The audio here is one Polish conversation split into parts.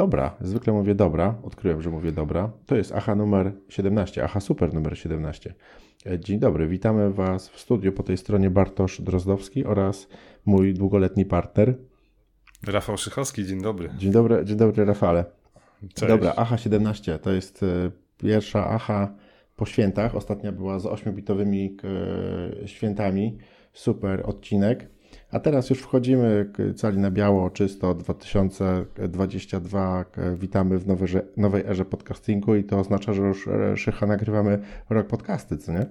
dobra, zwykle mówię dobra, odkryłem, że mówię dobra. To jest AHA numer 17, AHA Super numer 17. E, dzień dobry, witamy Was w studiu po tej stronie Bartosz Drozdowski oraz mój długoletni partner. Rafał Szychowski, dzień dobry. Dzień dobry, dzień dobry Rafale. Cześć. Dobra, AHA 17 to jest e, pierwsza AHA po świętach. Ostatnia była z 8-bitowymi e, świętami. Super odcinek. A teraz już wchodzimy cali na biało, czysto 2022. Witamy w nowej, nowej erze podcastingu i to oznacza, że już e, Szycha nagrywamy rok podcasty, co nie?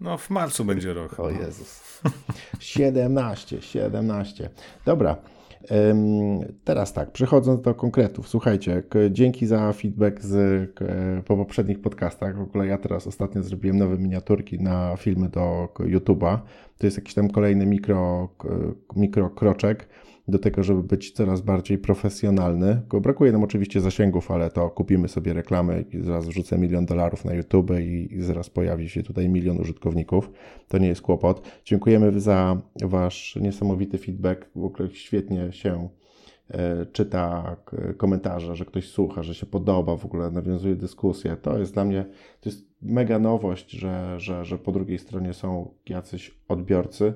No w marcu będzie rok. O Jezus. 17, 17. Dobra. Teraz tak, przechodząc do konkretów, słuchajcie, dzięki za feedback z, po poprzednich podcastach. W ogóle ja teraz ostatnio zrobiłem nowe miniaturki na filmy do YouTube'a. To jest jakiś tam kolejny mikro, mikro kroczek do tego, żeby być coraz bardziej profesjonalny. Brakuje nam oczywiście zasięgów, ale to kupimy sobie reklamy i zaraz wrzucę milion dolarów na YouTube i zaraz pojawi się tutaj milion użytkowników. To nie jest kłopot. Dziękujemy za Wasz niesamowity feedback. W ogóle świetnie się e, czyta komentarze, że ktoś słucha, że się podoba, w ogóle nawiązuje dyskusję. To jest dla mnie, to jest mega nowość, że, że, że po drugiej stronie są jacyś odbiorcy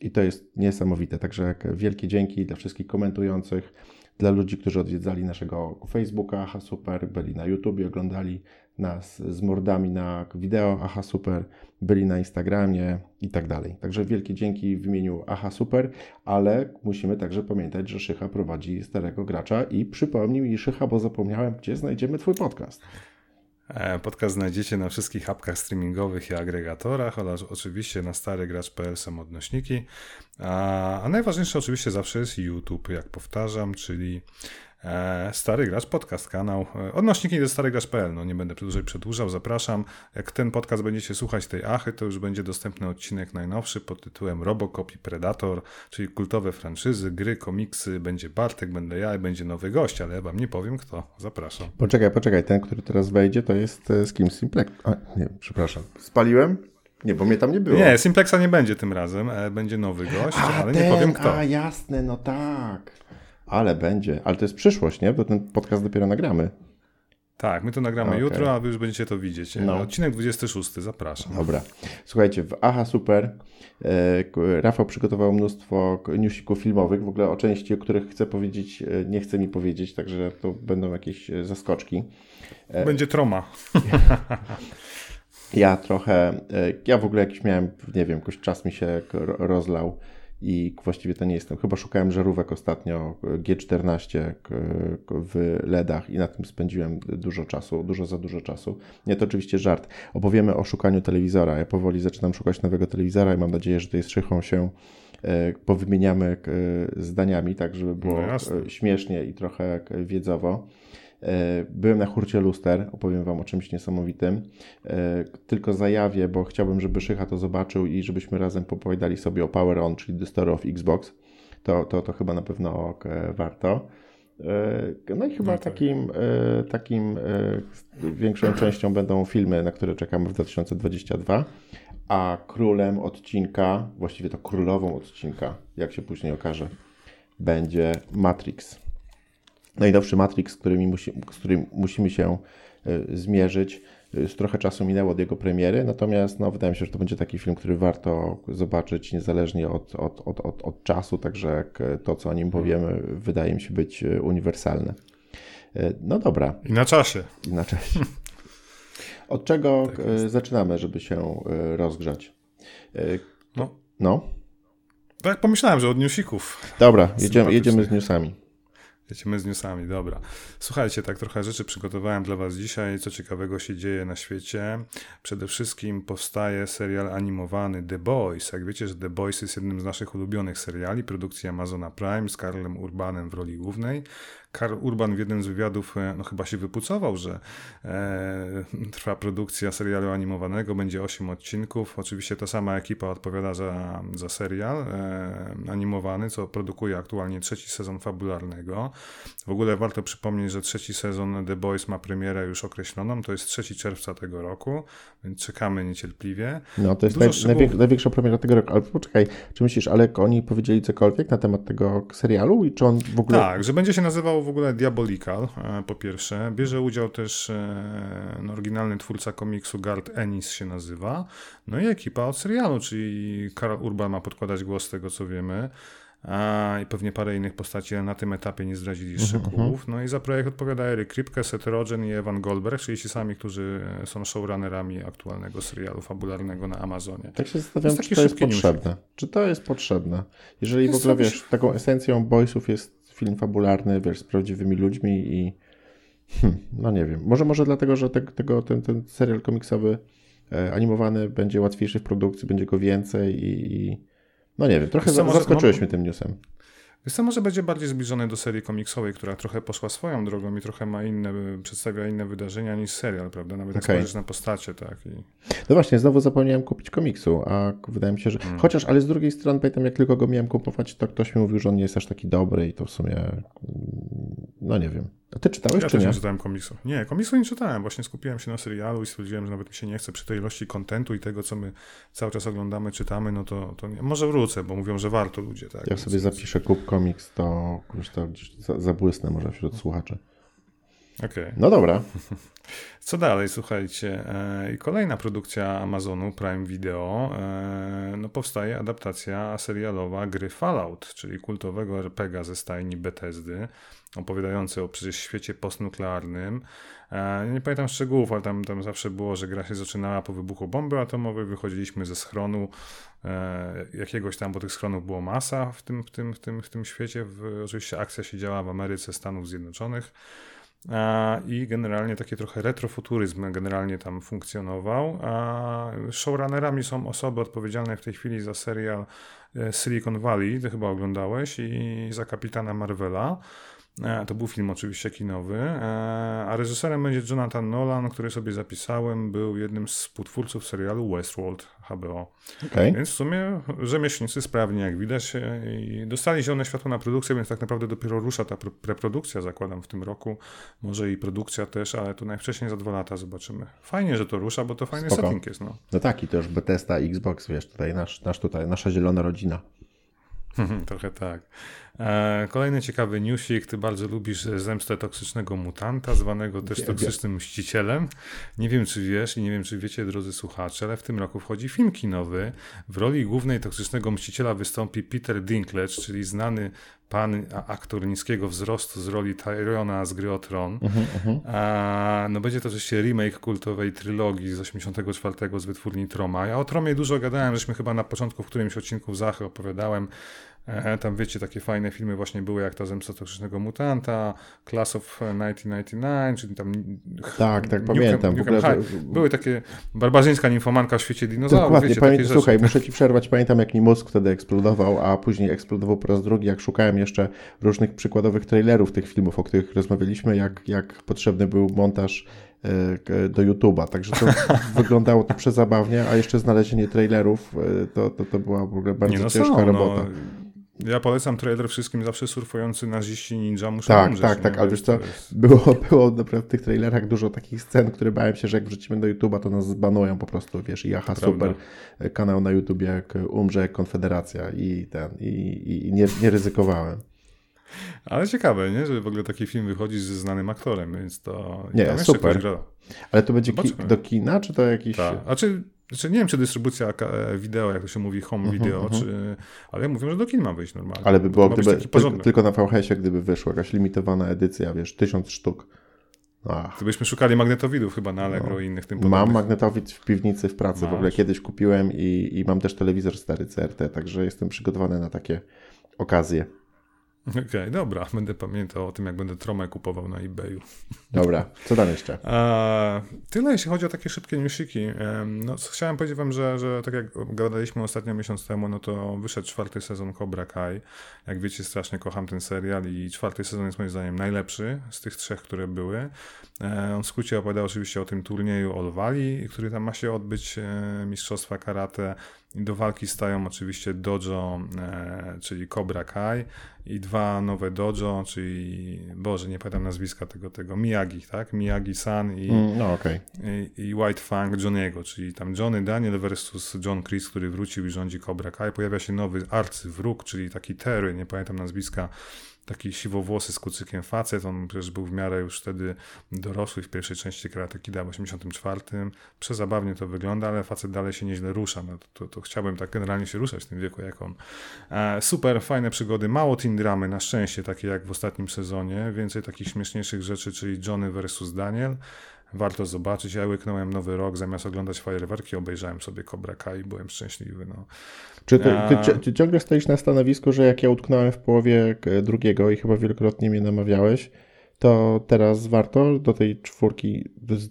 i to jest niesamowite. Także wielkie dzięki dla wszystkich komentujących, dla ludzi, którzy odwiedzali naszego Facebooka, aha super, byli na YouTube, oglądali nas z mordami na wideo, aha super, byli na Instagramie i tak dalej. Także wielkie dzięki w imieniu aha super, ale musimy także pamiętać, że Szycha prowadzi starego gracza i przypomnij mi Szycha, bo zapomniałem, gdzie znajdziemy Twój podcast. E, podcast znajdziecie na wszystkich apkach streamingowych i agregatorach oraz oczywiście na starygracz.pl są odnośniki. A, a najważniejsze oczywiście zawsze jest YouTube, jak powtarzam, czyli Stary Gracz Podcast, kanał. E, odnośniki do starygracz.pl, no nie będę dłużej przedłużał, zapraszam. Jak ten podcast będziecie słuchać tej achy, to już będzie dostępny odcinek najnowszy pod tytułem Robocop i Predator, czyli kultowe franczyzy, gry, komiksy, będzie Bartek, będę ja i będzie nowy gość, ale ja wam nie powiem kto. Zapraszam. Poczekaj, poczekaj, ten, który teraz wejdzie, to jest e, z kim? Simplex? A, nie, przepraszam. Spaliłem? Nie, bo mnie tam nie było. Nie, Simplexa nie będzie tym razem, będzie nowy gość, a, ale ten, nie powiem kto. A, jasne, no tak. Ale będzie. Ale to jest przyszłość, nie? Bo ten podcast dopiero nagramy. Tak, my to nagramy okay. jutro, a wy już będziecie to widzieć. No. Odcinek 26, zapraszam. Dobra. Słuchajcie, w Aha Super e, Rafał przygotował mnóstwo newsików filmowych, w ogóle o części, o których chcę powiedzieć, e, nie chce mi powiedzieć, także to będą jakieś e, zaskoczki. E, Będzie troma. ja trochę, ja w ogóle jakiś miałem, nie wiem, jakoś czas mi się rozlał i właściwie to nie jestem. Chyba szukałem żarówek ostatnio G14 w LEDach i na tym spędziłem dużo czasu, dużo za dużo czasu. Nie, to oczywiście żart. Opowiemy o szukaniu telewizora. Ja powoli zaczynam szukać nowego telewizora i mam nadzieję, że tutaj z Szychą się e, powymieniamy zdaniami, tak żeby było no śmiesznie i trochę wiedzowo. E, byłem na hurcie luster, opowiem Wam o czymś niesamowitym. E, tylko zajawię, bo chciałbym, żeby Szycha to zobaczył i żebyśmy razem popowiadali sobie o Power On, czyli The Story of Xbox. To, to, to chyba na pewno warto. E, no i chyba no tak. takim, takim większą częścią będą filmy, na które czekamy w 2022. A królem odcinka, właściwie to królową odcinka, jak się później okaże, będzie Matrix najnowszy Matrix, z, którymi musi, z którym musimy się e, zmierzyć. Już trochę czasu minęło od jego premiery, natomiast no, wydaje mi się, że to będzie taki film, który warto zobaczyć niezależnie od, od, od, od, od czasu, także to, co o nim powiemy, wydaje mi się być e, uniwersalne. E, no dobra. I na czasie. I na czasie. Od czego tak zaczynamy, żeby się rozgrzać? No. no. Tak pomyślałem, że od newsików. Dobra, jedziemy, jedziemy z newsami. Lecimy z newsami, dobra. Słuchajcie, tak trochę rzeczy przygotowałem dla Was dzisiaj, co ciekawego się dzieje na świecie. Przede wszystkim powstaje serial animowany The Boys. Jak wiecie, że The Boys jest jednym z naszych ulubionych seriali, produkcji Amazona Prime z Karlem Urbanem w roli głównej. Karl Urban w jednym z wywiadów e, no, chyba się wypucował, że e, trwa produkcja serialu animowanego, będzie 8 odcinków. Oczywiście ta sama ekipa odpowiada za, za serial e, animowany, co produkuje aktualnie trzeci sezon fabularnego. W ogóle warto przypomnieć, że trzeci sezon The Boys ma premierę już określoną, to jest 3 czerwca tego roku, więc czekamy niecierpliwie. No to jest naj, szczegółów... największa premiera tego roku. Ale poczekaj, czy myślisz, ale oni powiedzieli cokolwiek na temat tego serialu i czy on w ogóle... Tak, że będzie się nazywał udział w ogóle Diabolical, e, po pierwsze. Bierze udział też e, no, oryginalny twórca komiksu Gart Ennis się nazywa. No i ekipa od serialu, czyli Karl Urban ma podkładać głos z tego co wiemy a, i pewnie parę innych postaci, na tym etapie nie zdradzili Mhm, szczegółów. No i za projekt odpowiada Eric Kripke, Seth Rogen i Evan Goldberg, czyli ci sami, którzy są showrunnerami aktualnego serialu fabularnego na Amazonie. Tak się zastanawiam, To czy to jest szybki newsik. potrzebne. Czy to jest potrzebne? Jeżeli Jest w ogóle, wiesz, taką esencją Boysów jest film fabularny, wiesz, z prawdziwymi ludźmi i hmm, no nie wiem. Może może dlatego, że te, tego, ten, ten serial komiksowy e, animowany będzie łatwiejszy w produkcji, będzie go więcej i, i no nie wiem, trochę za, zaskoczyłeś mnie tym newsem. Wiesz co, może będzie bardziej zbliżony do serii komiksowej, która trochę poszła swoją drogą i trochę ma inne, przedstawia inne wydarzenia niż serial, prawda? Nawet jak spojrzysz na postacie, tak. I... No właśnie, znowu zapomniałem kupić komiksu, a wydaje mi się, że. Hmm. Chociaż, ale z drugiej strony pamiętam, jak tylko go miałem kupować, to ktoś mi mówił, że on nie jest aż taki dobry i to w sumie. No nie wiem. A ty czytałeś, Ja czy też nie? nie czytałem komiksu. Nie, komiksu nie czytałem, właśnie skupiłem się na serialu i stwierdziłem, że nawet mi się nie chce przy tej ilości kontentu i tego, co my cały czas oglądamy, czytamy, no to, to nie. Może wrócę, bo mówią, że warto ludzie, tak. Jak Więc- sobie zapiszę kup komiks, to już to zabłysnę może wśród słuchaczy. Okej. No dobra. Co dalej, słuchajcie? E, I kolejna produkcja Amazonu Prime Video. E, no powstaje adaptacja serialowa gry Fallout, czyli kultowego RPGa ze stajni Bethesdy, opowiadający o przecież świecie postnuklearnym. E, nie pamiętam szczegółów, ale tam, tam zawsze było, że gra się zaczynała po wybuchu bomby atomowej, wychodziliśmy ze schronu jakiegoś tam, bo tych schronów było masa w tym, w tym, w tym, w tym świecie. Oczywiście akcja się działa w Ameryce, Stanów Zjednoczonych. I generalnie taki trochę retrofuturyzm generalnie tam funkcjonował. Showrunnerami są osoby odpowiedzialne w tej chwili za serial e, Silicon Valley, ty chyba oglądałeś, i za Kapitana Marvela. E, To był film oczywiście kinowy, e, a reżyserem będzie Jonathan Nolan, który sobie zapisałem, był jednym z współtwórców serialu Westworld HBO. Okej. Więc w sumie rzemieślnicy sprawni, jak widać, e, i dostali zielone światło na produkcję, więc tak naprawdę dopiero rusza ta pre- preprodukcja, zakładam, w tym roku. Może i produkcja też, ale to najwcześniej za dwa lata zobaczymy. Fajnie, że to rusza, bo to fajny Spoko. setting jest, no. No tak, i to już Bethesda, Xbox, wiesz, tutaj nasz, nasz tutaj, nasza zielona rodzina. Trochę tak. E, kolejny ciekawy newsik. Ty bardzo lubisz zemstę toksycznego mutanta, zwanego też toksycznym mścicielem. Nie wiem, czy wiesz i nie wiem, czy wiecie, drodzy słuchacze, ale w tym roku wchodzi film kinowy. W roli głównej toksycznego mściciela wystąpi Peter Dinklage, czyli znany pan aktor niskiego wzrostu z roli Tyrona z gry o Tron. A, no będzie to oczywiście remake kultowej trylogii z 84 z wytwórni Troma. Ja o Tromie dużo gadałem, żeśmy chyba na początku w którymś odcinku w Zachy opowiadałem. E, tam wiecie, takie fajne filmy właśnie były jak ta Zemsta Toksycznego Mutanta, Class of 1999, czyli tam... Tak, tak, Nukem- pamiętam. Nukem. Były takie barbarzyńska nimfomanka w świecie dinozaurów, Dokładnie, wiecie, pamię- takie rzeczy. słuchaj, muszę ci przerwać. Pamiętam, jak mi mózg wtedy eksplodował, a później eksplodował po raz drugi, jak szukałem jeszcze różnych przykładowych trailerów tych filmów, o których rozmawialiśmy, jak, jak potrzebny był montaż e, do YouTube'a. Także to wyglądało to przezabawnie, a jeszcze znalezienie trailerów e, to, to, to była w ogóle bardzo no ciężka są, robota. no. Ja polecam trailer wszystkim zawsze surfujący naziści ninja muszą Tak, umrzeć. tak, nie? tak, ale wiesz co, było, było naprawdę w tych trailerach dużo takich scen, które bałem się, że jak wrzucimy do YouTube'a, to nas zbanują po prostu, wiesz, i aha, super, kanał na YouTubie, jak umrze jak Konfederacja i ten, i, i nie, nie ryzykowałem. Ale ciekawe, nie? że w ogóle taki film wychodzi ze znanym aktorem, więc to... Nie, super. Ale to będzie ki- do kina, czy to jakiś... Tak. A czy, czy nie wiem, czy dystrybucja e, wideo, jak to się mówi, home video, czy... Ale mówią, że do kin ma wyjść normalnie. Ale by było, gdyby taki tylko, na VHS-ie, gdyby wyszła jakaś limitowana edycja, wiesz, tysiąc sztuk. Ach, Gdybyśmy szukali magnetowidów chyba na Allegro i innych tym No. mam podobnych. magnetowid w piwnicy w pracy, w ogóle Masz. kiedyś kupiłem i, i mam też telewizor stary CRT, także jestem przygotowany na takie okazje. Okej, dobra, będę pamiętał o tym, jak będę tromę kupował na eBayu. Dobra, co tam jeszcze? A, tyle jeśli chodzi o takie szybkie newsiki. Em, No, chciałem powiedzieć wam, że, że tak jak gadaliśmy ostatnio miesiąc temu, no to wyszedł czwarty sezon Cobra Kai. Jak wiecie, strasznie kocham ten serial i czwarty sezon jest moim zdaniem najlepszy z tych trzech, które były. E, On w skrócie opowiada oczywiście o tym turnieju Valley, który tam ma się odbyć, e, mistrzostwa karate. I do walki stają oczywiście dojo, e, czyli Cobra Kai i dwa nowe dojo, czyli, Boże, nie pamiętam nazwiska tego, tego Miyagi, tak? Miyagi-san i, Mm, No okej. i, i White Fang Johniego, czyli tam Johnny Daniel versus John Chris, który wrócił i rządzi Cobra Kai. Pojawia się nowy arcywróg, czyli taki Terry, nie pamiętam nazwiska taki siwowłosy z kucykiem facet, on przecież był w miarę już wtedy dorosły w pierwszej części Karate Kida w 84. Przezabawnie to wygląda, ale facet dalej się nieźle rusza. No to, to, to chciałbym tak generalnie się ruszać w tym wieku jak on. E, super, fajne przygody, mało teen dramy, na szczęście, takie jak w ostatnim sezonie, więcej takich śmieszniejszych rzeczy, czyli Johnny versus Daniel. Warto zobaczyć. Ja łyknąłem nowy rok, zamiast oglądać fajerwerki, obejrzałem sobie Cobra Kai i byłem szczęśliwy. No. Czy ty, ty, ty, ciągle stoisz na stanowisku, że jak ja utknąłem w połowie drugiego i chyba wielokrotnie mnie namawiałeś, to teraz warto do tej czwórki?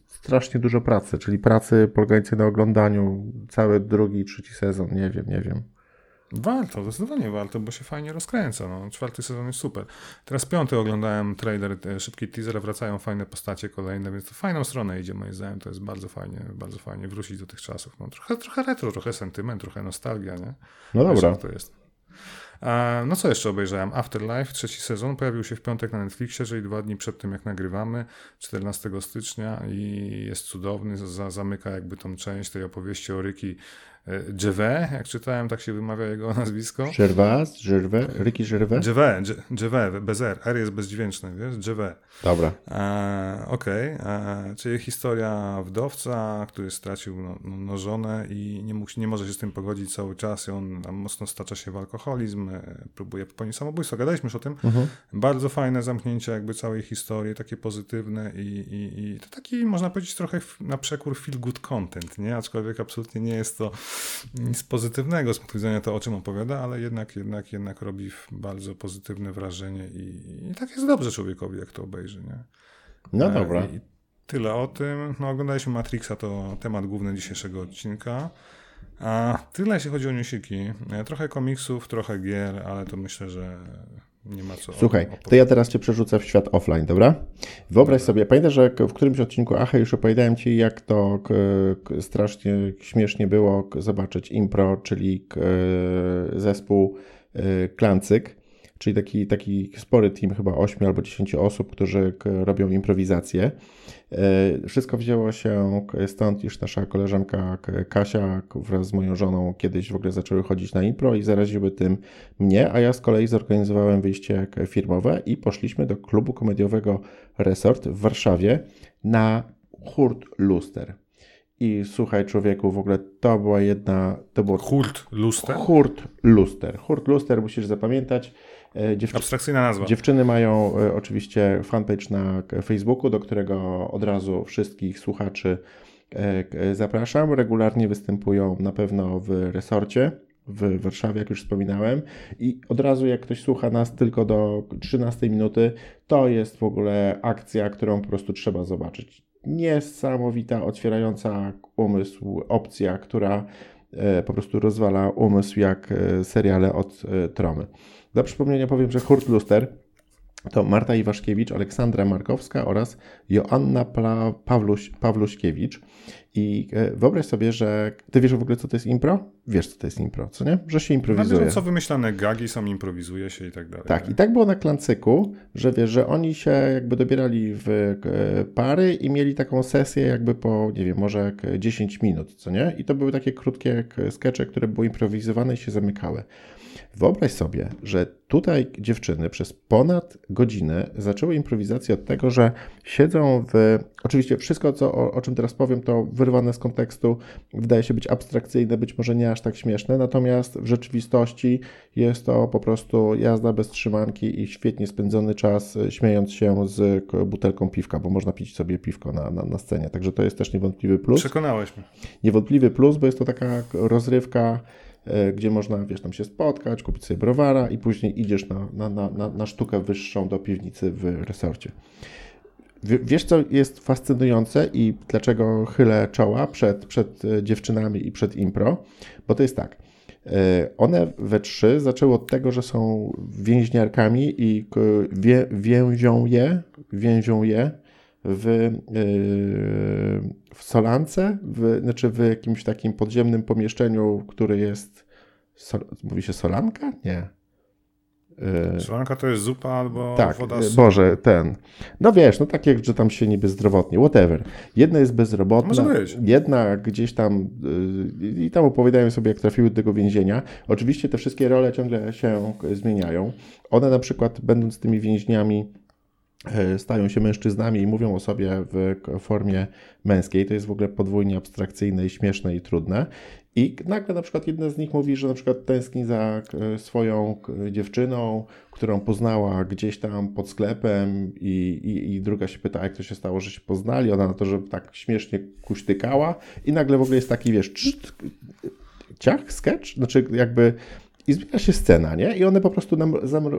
Strasznie dużo pracy, czyli pracy polegającej na oglądaniu cały drugi, trzeci sezon, nie wiem, nie wiem. Warto, zdecydowanie warto, bo się fajnie rozkręca. No, czwarty sezon jest super. Teraz piąty oglądałem trailer, szybki teaser, wracają fajne postacie kolejne, więc to fajną stronę idzie moim zdaniem. To jest bardzo fajnie, bardzo fajnie wrócić do tych czasów. No, trochę, trochę retro, trochę sentyment, trochę nostalgia, nie? No dobra. Wiesz, to jest. A, no co jeszcze obejrzałem? Afterlife, trzeci sezon, pojawił się w piątek na Netflixie, czyli dwa dni przed tym jak nagrywamy, 14 stycznia i jest cudowny, za, zamyka jakby tą część tej opowieści o Ryki Gervais, jak czytałem, tak się wymawia jego nazwisko. Gervais, Gervais, Ricky Gervais? Gervais, Gervais, bez R, R jest bezdźwięczny, wiesz, Gervais. Dobra. Okej, okay. czyli historia wdowca, który stracił no, no, no, żonę i nie, mógł, nie może się z tym pogodzić cały czas i on mocno stacza się w alkoholizm, e, próbuje popełnić samobójstwo. Gadaliśmy już o tym. Mhm. Bardzo fajne zamknięcie jakby całej historii, takie pozytywne i, i, i to taki, można powiedzieć, trochę na przekór feel good content, nie? Aczkolwiek absolutnie nie jest to nic pozytywnego z punktu widzenia to, o czym opowiada, ale jednak, jednak, jednak robi bardzo pozytywne wrażenie i, i tak jest dobrze człowiekowi, jak to obejrzy, nie? No e, dobra. I tyle o tym. No, oglądaliśmy Matrixa, to temat główny dzisiejszego odcinka. A tyle jeśli chodzi o newsiki. E, trochę komiksów, trochę gier, ale to myślę, że nie ma co. Słuchaj, to ja teraz cię przerzucę w świat offline, dobra? Wyobraź sobie, pamiętasz, że w którymś odcinku Ache już opowiadałem ci, jak to strasznie śmiesznie było zobaczyć impro, czyli zespół e, Klancyk czyli taki, taki spory team, chyba 8 albo 10 osób, którzy robią improwizację. E, wszystko wzięło się stąd, iż nasza koleżanka Kasia wraz z moją żoną kiedyś w ogóle zaczęły chodzić na impro i zaraziły tym mnie, a ja z kolei zorganizowałem wyjście firmowe i poszliśmy do klubu komediowego Resort w Warszawie na hurt luster. I słuchaj, człowieku, w ogóle to była jedna. To było. Hurt Luster? Hurt Luster. Hurt Luster musisz zapamiętać. E, dziewczy... Abstrakcyjna nazwa. Dziewczyny mają e, oczywiście fanpage na Facebooku, do którego od razu wszystkich słuchaczy e, zapraszam. Regularnie występują na pewno w resorcie w Warszawie, jak już wspominałem. I od razu, jak ktoś słucha nas tylko do 13 minuty, to jest w ogóle akcja, którą po prostu trzeba zobaczyć. Niesamowita, otwierająca umysł opcja, która po prostu rozwala umysł jak seriale od Tromy. Dla przypomnienia powiem, że Hurt Luster to Marta Iwaszkiewicz, Aleksandra Markowska oraz Joanna Pawluś, Pawluśkiewicz. I e, wyobraź sobie, że ty wiesz w ogóle, co to jest impro? Wiesz, co to jest impro, co nie? Że się improwizuje. No, co wymyślane gagi są, improwizuje się i tak dalej. Tak, i tak było na Klancyku, że wiesz, że oni się jakby dobierali w e, pary i mieli taką sesję jakby po, nie wiem, może 10 minut, co nie? I to były takie krótkie skecze, które były improwizowane i się zamykały. Wyobraź sobie, że tutaj dziewczyny przez ponad godzinę zaczęły improwizację od tego, że siedzą w. Oczywiście wszystko, co, o, o czym teraz powiem, to wyrwane z kontekstu, wydaje się być abstrakcyjne, być może nie aż tak śmieszne, natomiast w rzeczywistości jest to po prostu jazda bez trzymanki i świetnie spędzony czas, śmiejąc się z butelką piwka, bo można pić sobie piwko na, na, na scenie. Także to jest też niewątpliwy plus. Przekonałeś mnie. Niewątpliwy plus, bo jest to taka rozrywka E, gdzie można, wiesz, tam się spotkać, kupić sobie browara i później idziesz na, na, na, na sztukę wyższą do piwnicy w resorcie. Wiesz, co jest fascynujące i dlaczego chylę czoła przed, przed e, dziewczynami i przed impro? Bo to jest tak. E, one we trzy zaczęły od tego, że są więźniarkami i wie, więzią je, więzią je w, w Solance, w, znaczy w jakimś takim podziemnym pomieszczeniu, który jest. Sol, mówi się Solanka? Nie. Szklanka to jest zupa albo tak, woda z... Boże, ten. No wiesz, no takie, że tam się niby zdrowotnie, whatever. Jedna jest bezrobotna, jedna gdzieś tam yy, i tam opowiadają sobie, jak trafiły do tego więzienia. Oczywiście te wszystkie role ciągle się zmieniają. One na przykład, będąc tymi więźniami, stają się mężczyznami i mówią o sobie w formie męskiej. To jest w ogóle podwójnie abstrakcyjne i śmieszne i trudne. I nagle na przykład jedna z nich mówi, że na przykład tęskni za e, swoją dziewczyną, którą poznała gdzieś tam pod sklepem i, i, i, druga się pyta, jak to się stało, że się poznali. Ona na to, że tak śmiesznie kuśtykała i nagle w ogóle jest taki, wiesz, ciach, sketch, znaczy jakby i zmienia się scena, nie? I one po prostu na,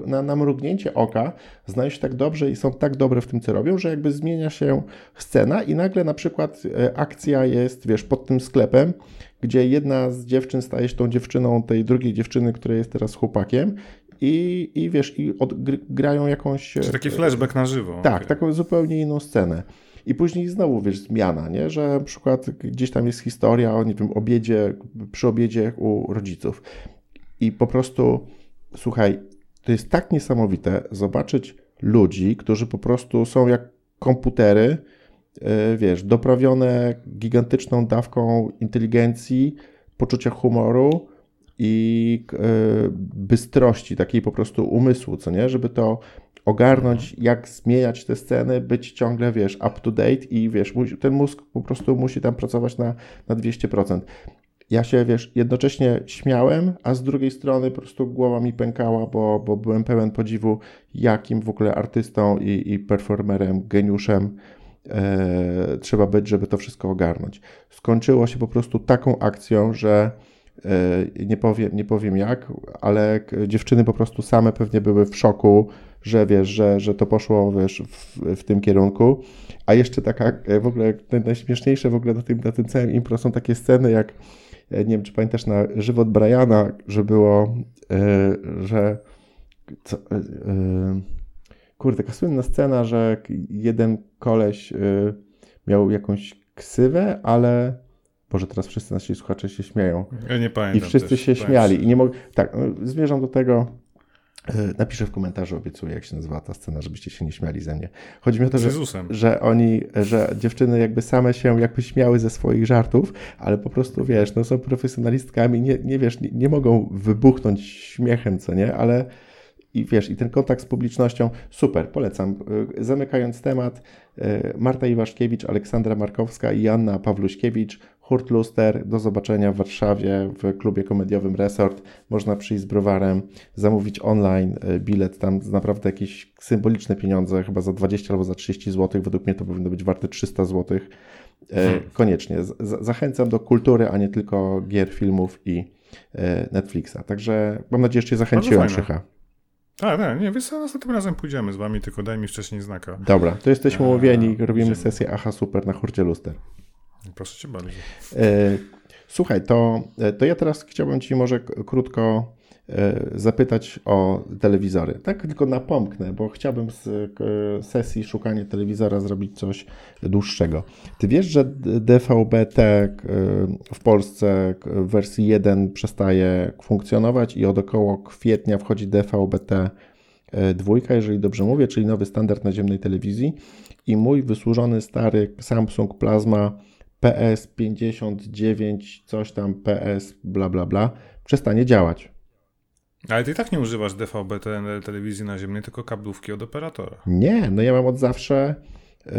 na, na mrugnięcie oka znają się tak dobrze i są tak dobre w tym, co robią, że jakby zmienia się scena i nagle na przykład e, akcja jest, wiesz, pod tym sklepem, gdzie jedna z dziewczyn staje się tą dziewczyną tej drugiej dziewczyny, która jest teraz chłopakiem i, i wiesz, i od, grają jakąś... Czy taki flashback na żywo. Tak, okay. taką zupełnie inną scenę. I później znowu, wiesz, zmiana, nie? że na przykład gdzieś tam jest historia o, nie wiem, obiedzie, przy obiedzie u rodziców. I po prostu, słuchaj, to jest tak niesamowite zobaczyć ludzi, którzy po prostu są jak komputery, E, wiesz, doprawione gigantyczną dawką inteligencji, poczucia humoru i e, bystrości, takiej po prostu umysłu, co nie? Żeby to ogarnąć, jak zmieniać te sceny, być ciągle, wiesz, up to date i wiesz, ten mózg po prostu musi tam pracować na, na 200%. Ja się, wiesz, jednocześnie śmiałem, a z drugiej strony po prostu głowa mi pękała, bo, bo byłem pełen podziwu, jakim w ogóle artystą i, i performerem, geniuszem e, trzeba być, żeby to wszystko ogarnąć. Skończyło się po prostu taką akcją, że e, nie, powiem, nie powiem jak, ale dziewczyny po prostu same pewnie były w szoku, że wiesz, że, że to poszło wiesz, w, w tym kierunku. A jeszcze taka e, w ogóle najśmieszniejsze w ogóle na tym, na tym całym impro są takie sceny jak nie wiem, czy pamiętasz na żywot Briana, że było, yy, że co, yy, kurde, taka słynna scena, że jeden koleś miał jakąś ksywę, ale Boże, teraz wszyscy nasi słuchacze się śmieją. Ja nie pamiętam. I wszyscy też, się śmiali. I nie mogę. Tak, no, zmierzam do tego. Y, napiszę w komentarzu, obiecuję, jak się nazywa ta scena, żebyście się nie śmiali ze mnie. Chodzi mi o to, że, że oni, że dziewczyny jakby same się jakby śmiały ze swoich żartów, ale po prostu wiesz, no są profesjonalistkami, nie, nie wiesz, nie, nie mogą wybuchnąć śmiechem, co nie, ale i wiesz, i ten kontakt z publicznością, super, polecam. Y, zamykając temat, y, Marta Iwaszkiewicz, Aleksandra Markowska i Anna Pawluśkiewicz, Hurt Luster, do zobaczenia w Warszawie w klubie komediowym Resort. Można przyjść z browarem, zamówić online y, bilet, tam naprawdę jakieś symboliczne pieniądze, chyba za 20 albo za 30 zł, według mnie to powinno być warte 300 zł. Hmm. Koniecznie. Zachęcam do kultury, a nie tylko gier, filmów i Netflixa. Także mam nadzieję, że Cię zachęciłem, Krzycha. Tak, tak, nie, wiesz następnym razem pójdziemy z wami, tylko daj mi wcześniej znaka. Dobra, to jesteśmy umówieni, robimy sesję Aha Super na Hurcie Luster. Proszę cię bardzo. E, słuchaj, to, e, to ja teraz chciałbym ci może krótko e, zapytać o telewizory. Tak tylko napomknę, bo chciałbym z sesji szukania telewizora zrobić coś dłuższego. Ty wiesz, że DVB-T w Polsce w wersji 1 przestaje funkcjonować i od około kwietnia wchodzi DVB-T dwójka, jeżeli dobrze mówię, czyli nowy standard naziemnej telewizji i mój wysłużony stary Samsung Plasma PS59, coś tam PS, bla bla bla, przestanie działać. Ale ty i tak nie używasz DVB telewizji naziemnej, tylko kablówki od operatora. Nie, no ja mam od zawsze, yy,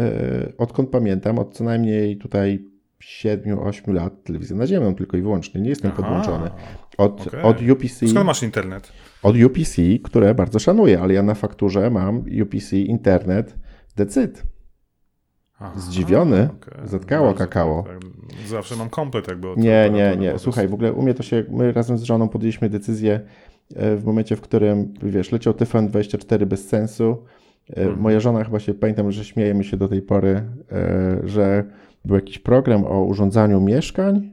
odkąd pamiętam, od co najmniej tutaj 7-8 lat telewizję naziemną tylko i wyłącznie. Nie jestem Aha, podłączony. Od, okay. od UPC. Skąd masz internet? Od UPC, które bardzo szanuję, ale ja na fakturze mam UPC internet decyd. Aha, Zdziwiony, okay. zatkało kakao. Tak, zawsze mam komplet jakby. Od nie, nie, nie. Słuchaj, w ogóle u mnie to się, my razem z żoną podjęliśmy decyzję e, w momencie, w którym, wiesz, leciał TFN24 bez sensu. E, hmm. Moja żona chyba się, pamiętam, że śmiejemy się do tej pory, e, że był jakiś program o urządzaniu mieszkań.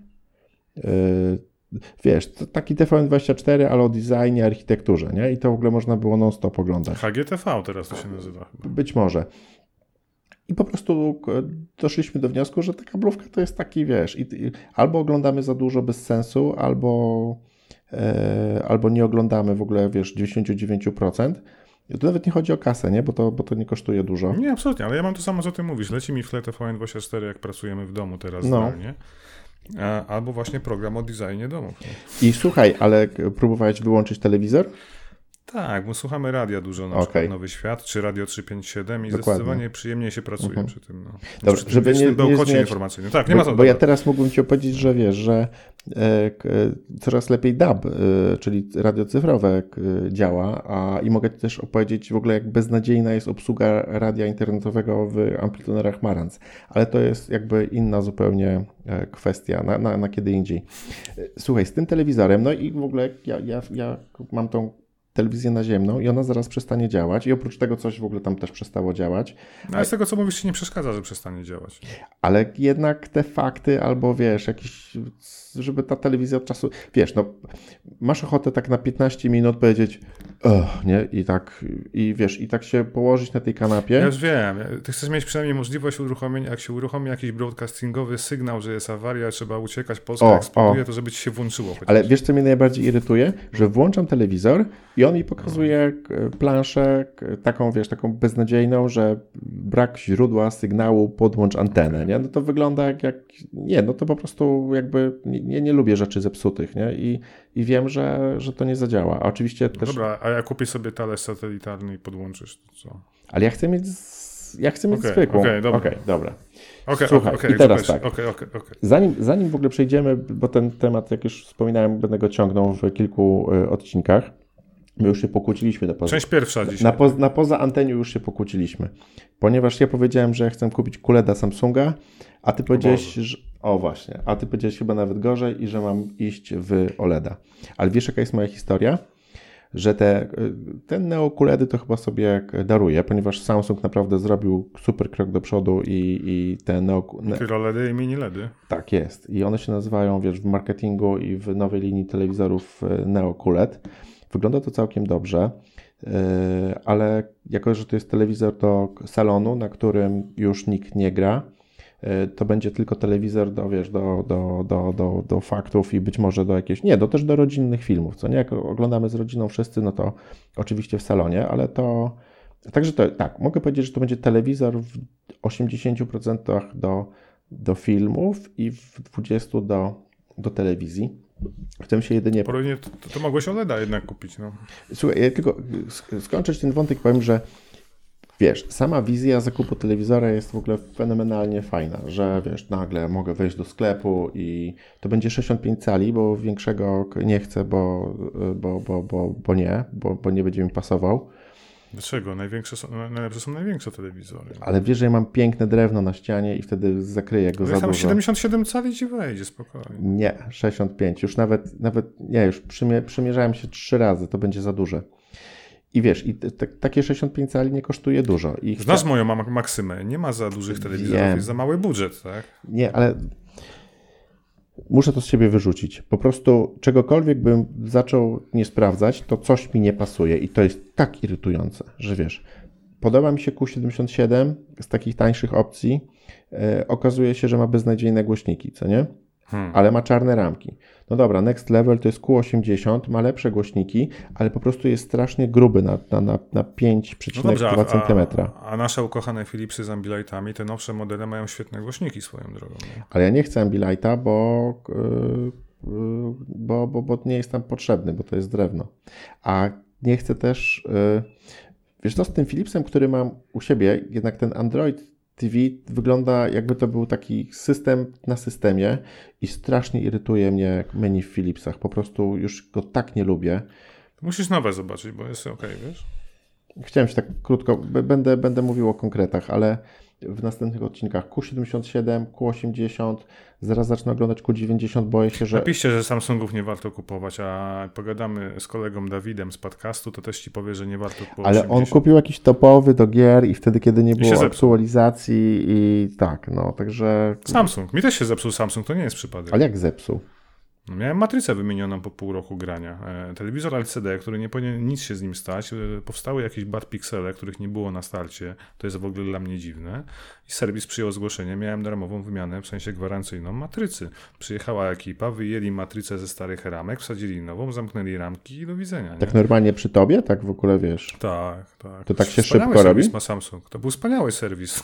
Wiesz, taki TVN24, ale o designie, architekturze, nie? I to w ogóle można było non-stop oglądać. HGTV teraz to się nazywa. Być może. I po prostu doszliśmy do wniosku, że ta kablówka to jest taki, wiesz, i, i, albo oglądamy za dużo bez sensu, albo e, albo nie oglądamy w ogóle, wiesz, 99%, to nawet nie chodzi o kasę, nie? Bo, to, bo to nie kosztuje dużo. Nie, absolutnie, ale ja mam to samo, co ty mówisz. Leci mi tle TVN24, jak pracujemy w domu teraz No. zdalnie. A- Albo właśnie program o designie domów. I słuchaj, ale próbowałeś wyłączyć telewizor? Tak, bo słuchamy radia dużo, na przykład Nowy Świat, czy Radio 357 i Dokładnie. zdecydowanie przyjemniej się pracuje Mhm. przy tym. No. Dobra, przy tym żeby nie- nie zmieniać- informacyjnym. Tak, nie ma bo, co. bo ja dobra. teraz mógłbym ci opowiedzieć, że wiesz, że e, e, coraz lepiej DAB, e, czyli radio cyfrowe e, działa, a i mogę ci też opowiedzieć w ogóle jak beznadziejna jest obsługa radia internetowego w amplitunerach Marantz, ale to jest jakby inna zupełnie e, kwestia, na, na, na kiedy indziej. E, Słuchaj, z tym telewizorem, no i w ogóle ja, ja, ja mam tą telewizję naziemną i ona zaraz przestanie działać i oprócz tego coś w ogóle tam też przestało działać, No, ale z tego, co mówisz, ci nie przeszkadza, że przestanie działać. ale jednak te fakty, albo wiesz, jakiś, żeby ta telewizja od czasu, wiesz, no, masz ochotę tak na 15 minut powiedzieć, nie, i tak, i wiesz, i tak się położyć na tej kanapie. Ja już wiem. Ty chcesz mieć przynajmniej możliwość uruchomienia, jak się uruchomi jakiś broadcastingowy sygnał, że jest awaria, trzeba uciekać, Polska O, eksploduje, o. to żeby ci się włączyło. Chociaż. Ale wiesz, co mnie najbardziej irytuje? Że włączam telewizor i on mi pokazuje k- planszę taką, wiesz, taką beznadziejną, że brak źródła sygnału, podłącz antenę, nie? No to wygląda jak, jak nie, no to po prostu jakby, nie, nie lubię rzeczy zepsutych, nie? I, i wiem, że, że to nie zadziała. A oczywiście też, Dobra, a jak kupisz sobie talerz satelitarny i podłączysz, to co? ale ja chcę mieć, ja chcę mieć Okej, zwykłą. okej, dobra. Okej, dobra. Okej, Słuchaj, okej, i teraz tak. Zanim, zanim w ogóle przejdziemy, bo ten temat, jak już wspominałem, będę go ciągnął w kilku y, odcinkach. My już się pokłóciliśmy na poza, Część pierwsza dzisiaj. na, poz, na poza anteniu już się pokłóciliśmy. Ponieważ ja powiedziałem, że chcę kupić QLEDa Samsunga, a ty powiedziałeś, że... O właśnie, a ty powiedziałeś chyba nawet gorzej i że mam iść w OLEDa. Ale wiesz jaka jest moja historia? Że te, y, ten Neo QLEDy to chyba sobie daruję, ponieważ Samsung naprawdę zrobił super krok do przodu i, i te Neo... Ne, Mikroledy i mini LEDy. tak jest. I one się nazywają, wiesz, w marketingu i w nowej linii telewizorów e, Neo QLED. Wygląda to całkiem dobrze, e, ale jako, że to jest telewizor do salonu, na którym już nikt nie gra, to będzie tylko telewizor do, wiesz, do, do, do, do, do faktów i być może do jakichś, nie, do też do rodzinnych filmów, co nie, jak oglądamy z rodziną wszyscy, no to oczywiście w salonie, ale to, także to, tak, mogę powiedzieć, że to będzie telewizor w 80% do do filmów i w 20 do, do telewizji. Chcę się jedynie. Porównie to, to, to mogłeś OLEDa jednak kupić, no. Słuchaj, ja tylko sk- skończyć ten wątek, powiem, że wiesz, sama wizja zakupu telewizora jest w ogóle fenomenalnie fajna, że wiesz, nagle mogę wejść do sklepu i to będzie 65 cali, bo większego nie chcę, bo, bo, bo, bo, bo nie, bo, bo nie będzie mi pasował. Dlaczego? Największe są, najlepsze są największe telewizory. Ale wiesz, że ja mam piękne drewno na ścianie i wtedy zakryję go Ale za tam dużo. 77 cali ci wejdzie, spokojnie. Nie, 65. Już nawet, nawet nie, już przymie, przymierzałem się trzy razy, to będzie za duże. I wiesz, i te, takie 65 cali nie kosztuje dużo. I Znasz chcia- moją maksymę, nie ma za dużych telewizorów, Wiem. jest za mały budżet, tak? Nie, ale muszę to z siebie wyrzucić. Po prostu czegokolwiek bym zaczął nie sprawdzać, to coś mi nie pasuje i to jest tak irytujące, że wiesz, podoba mi się Q77 z takich tańszych opcji. E, okazuje się, że ma beznadziejne głośniki, co nie? Hmm. ale ma czarne ramki. No dobra, next level to jest Q80, ma lepsze głośniki, ale po prostu jest strasznie gruby na, na, na, na 5,2 No cm. a, a nasze ukochane Philipsy z Ambilightami, te nowsze modele mają świetne głośniki swoją drogą. Nie? Ale ja nie chcę Ambilighta, bo, yy, yy, bo, bo, bo nie jest tam potrzebny, bo to jest drewno. A nie chcę też, yy, wiesz co, z tym Philipsem, który mam u siebie, jednak ten Android TV wygląda jakby to był taki system na systemie i strasznie irytuje mnie menu w Philipsach. Po prostu już go tak nie lubię. Musisz nowe zobaczyć, bo jest ok, wiesz? Chciałem się tak krótko, będę, będę mówił o konkretach, ale w następnych odcinkach Q77, Q80, zaraz zacznę oglądać Q90, boję się, że... Napiszcie, że Samsungów nie warto kupować, a pogadamy z kolegą Dawidem z podcastu, to też ci powie, że nie warto kupować. Ale on 80. kupił jakiś topowy do gier i wtedy, kiedy nie było aktualizacji i tak, no, także... Samsung. Mi też się zepsuł Samsung, to nie jest przypadek. Ale jak zepsuł? No, miałem matrycę wymienioną po pół roku grania. E, telewizor LCD, który nie powinien nic się z nim stać. E, powstały jakieś bad pixele, których nie było na starcie. To jest w ogóle dla mnie dziwne. I serwis przyjął zgłoszenie. Miałem darmową wymianę, w sensie gwarancyjną matrycy. Przyjechała ekipa, wyjęli matrycę ze starych ramek, wsadzili nową, zamknęli ramki i do widzenia. Nie? Tak normalnie przy tobie? Tak w ogóle wiesz? Tak, tak. To tak się Wspaniały szybko robi? ma Samsung. To był wspaniały serwis.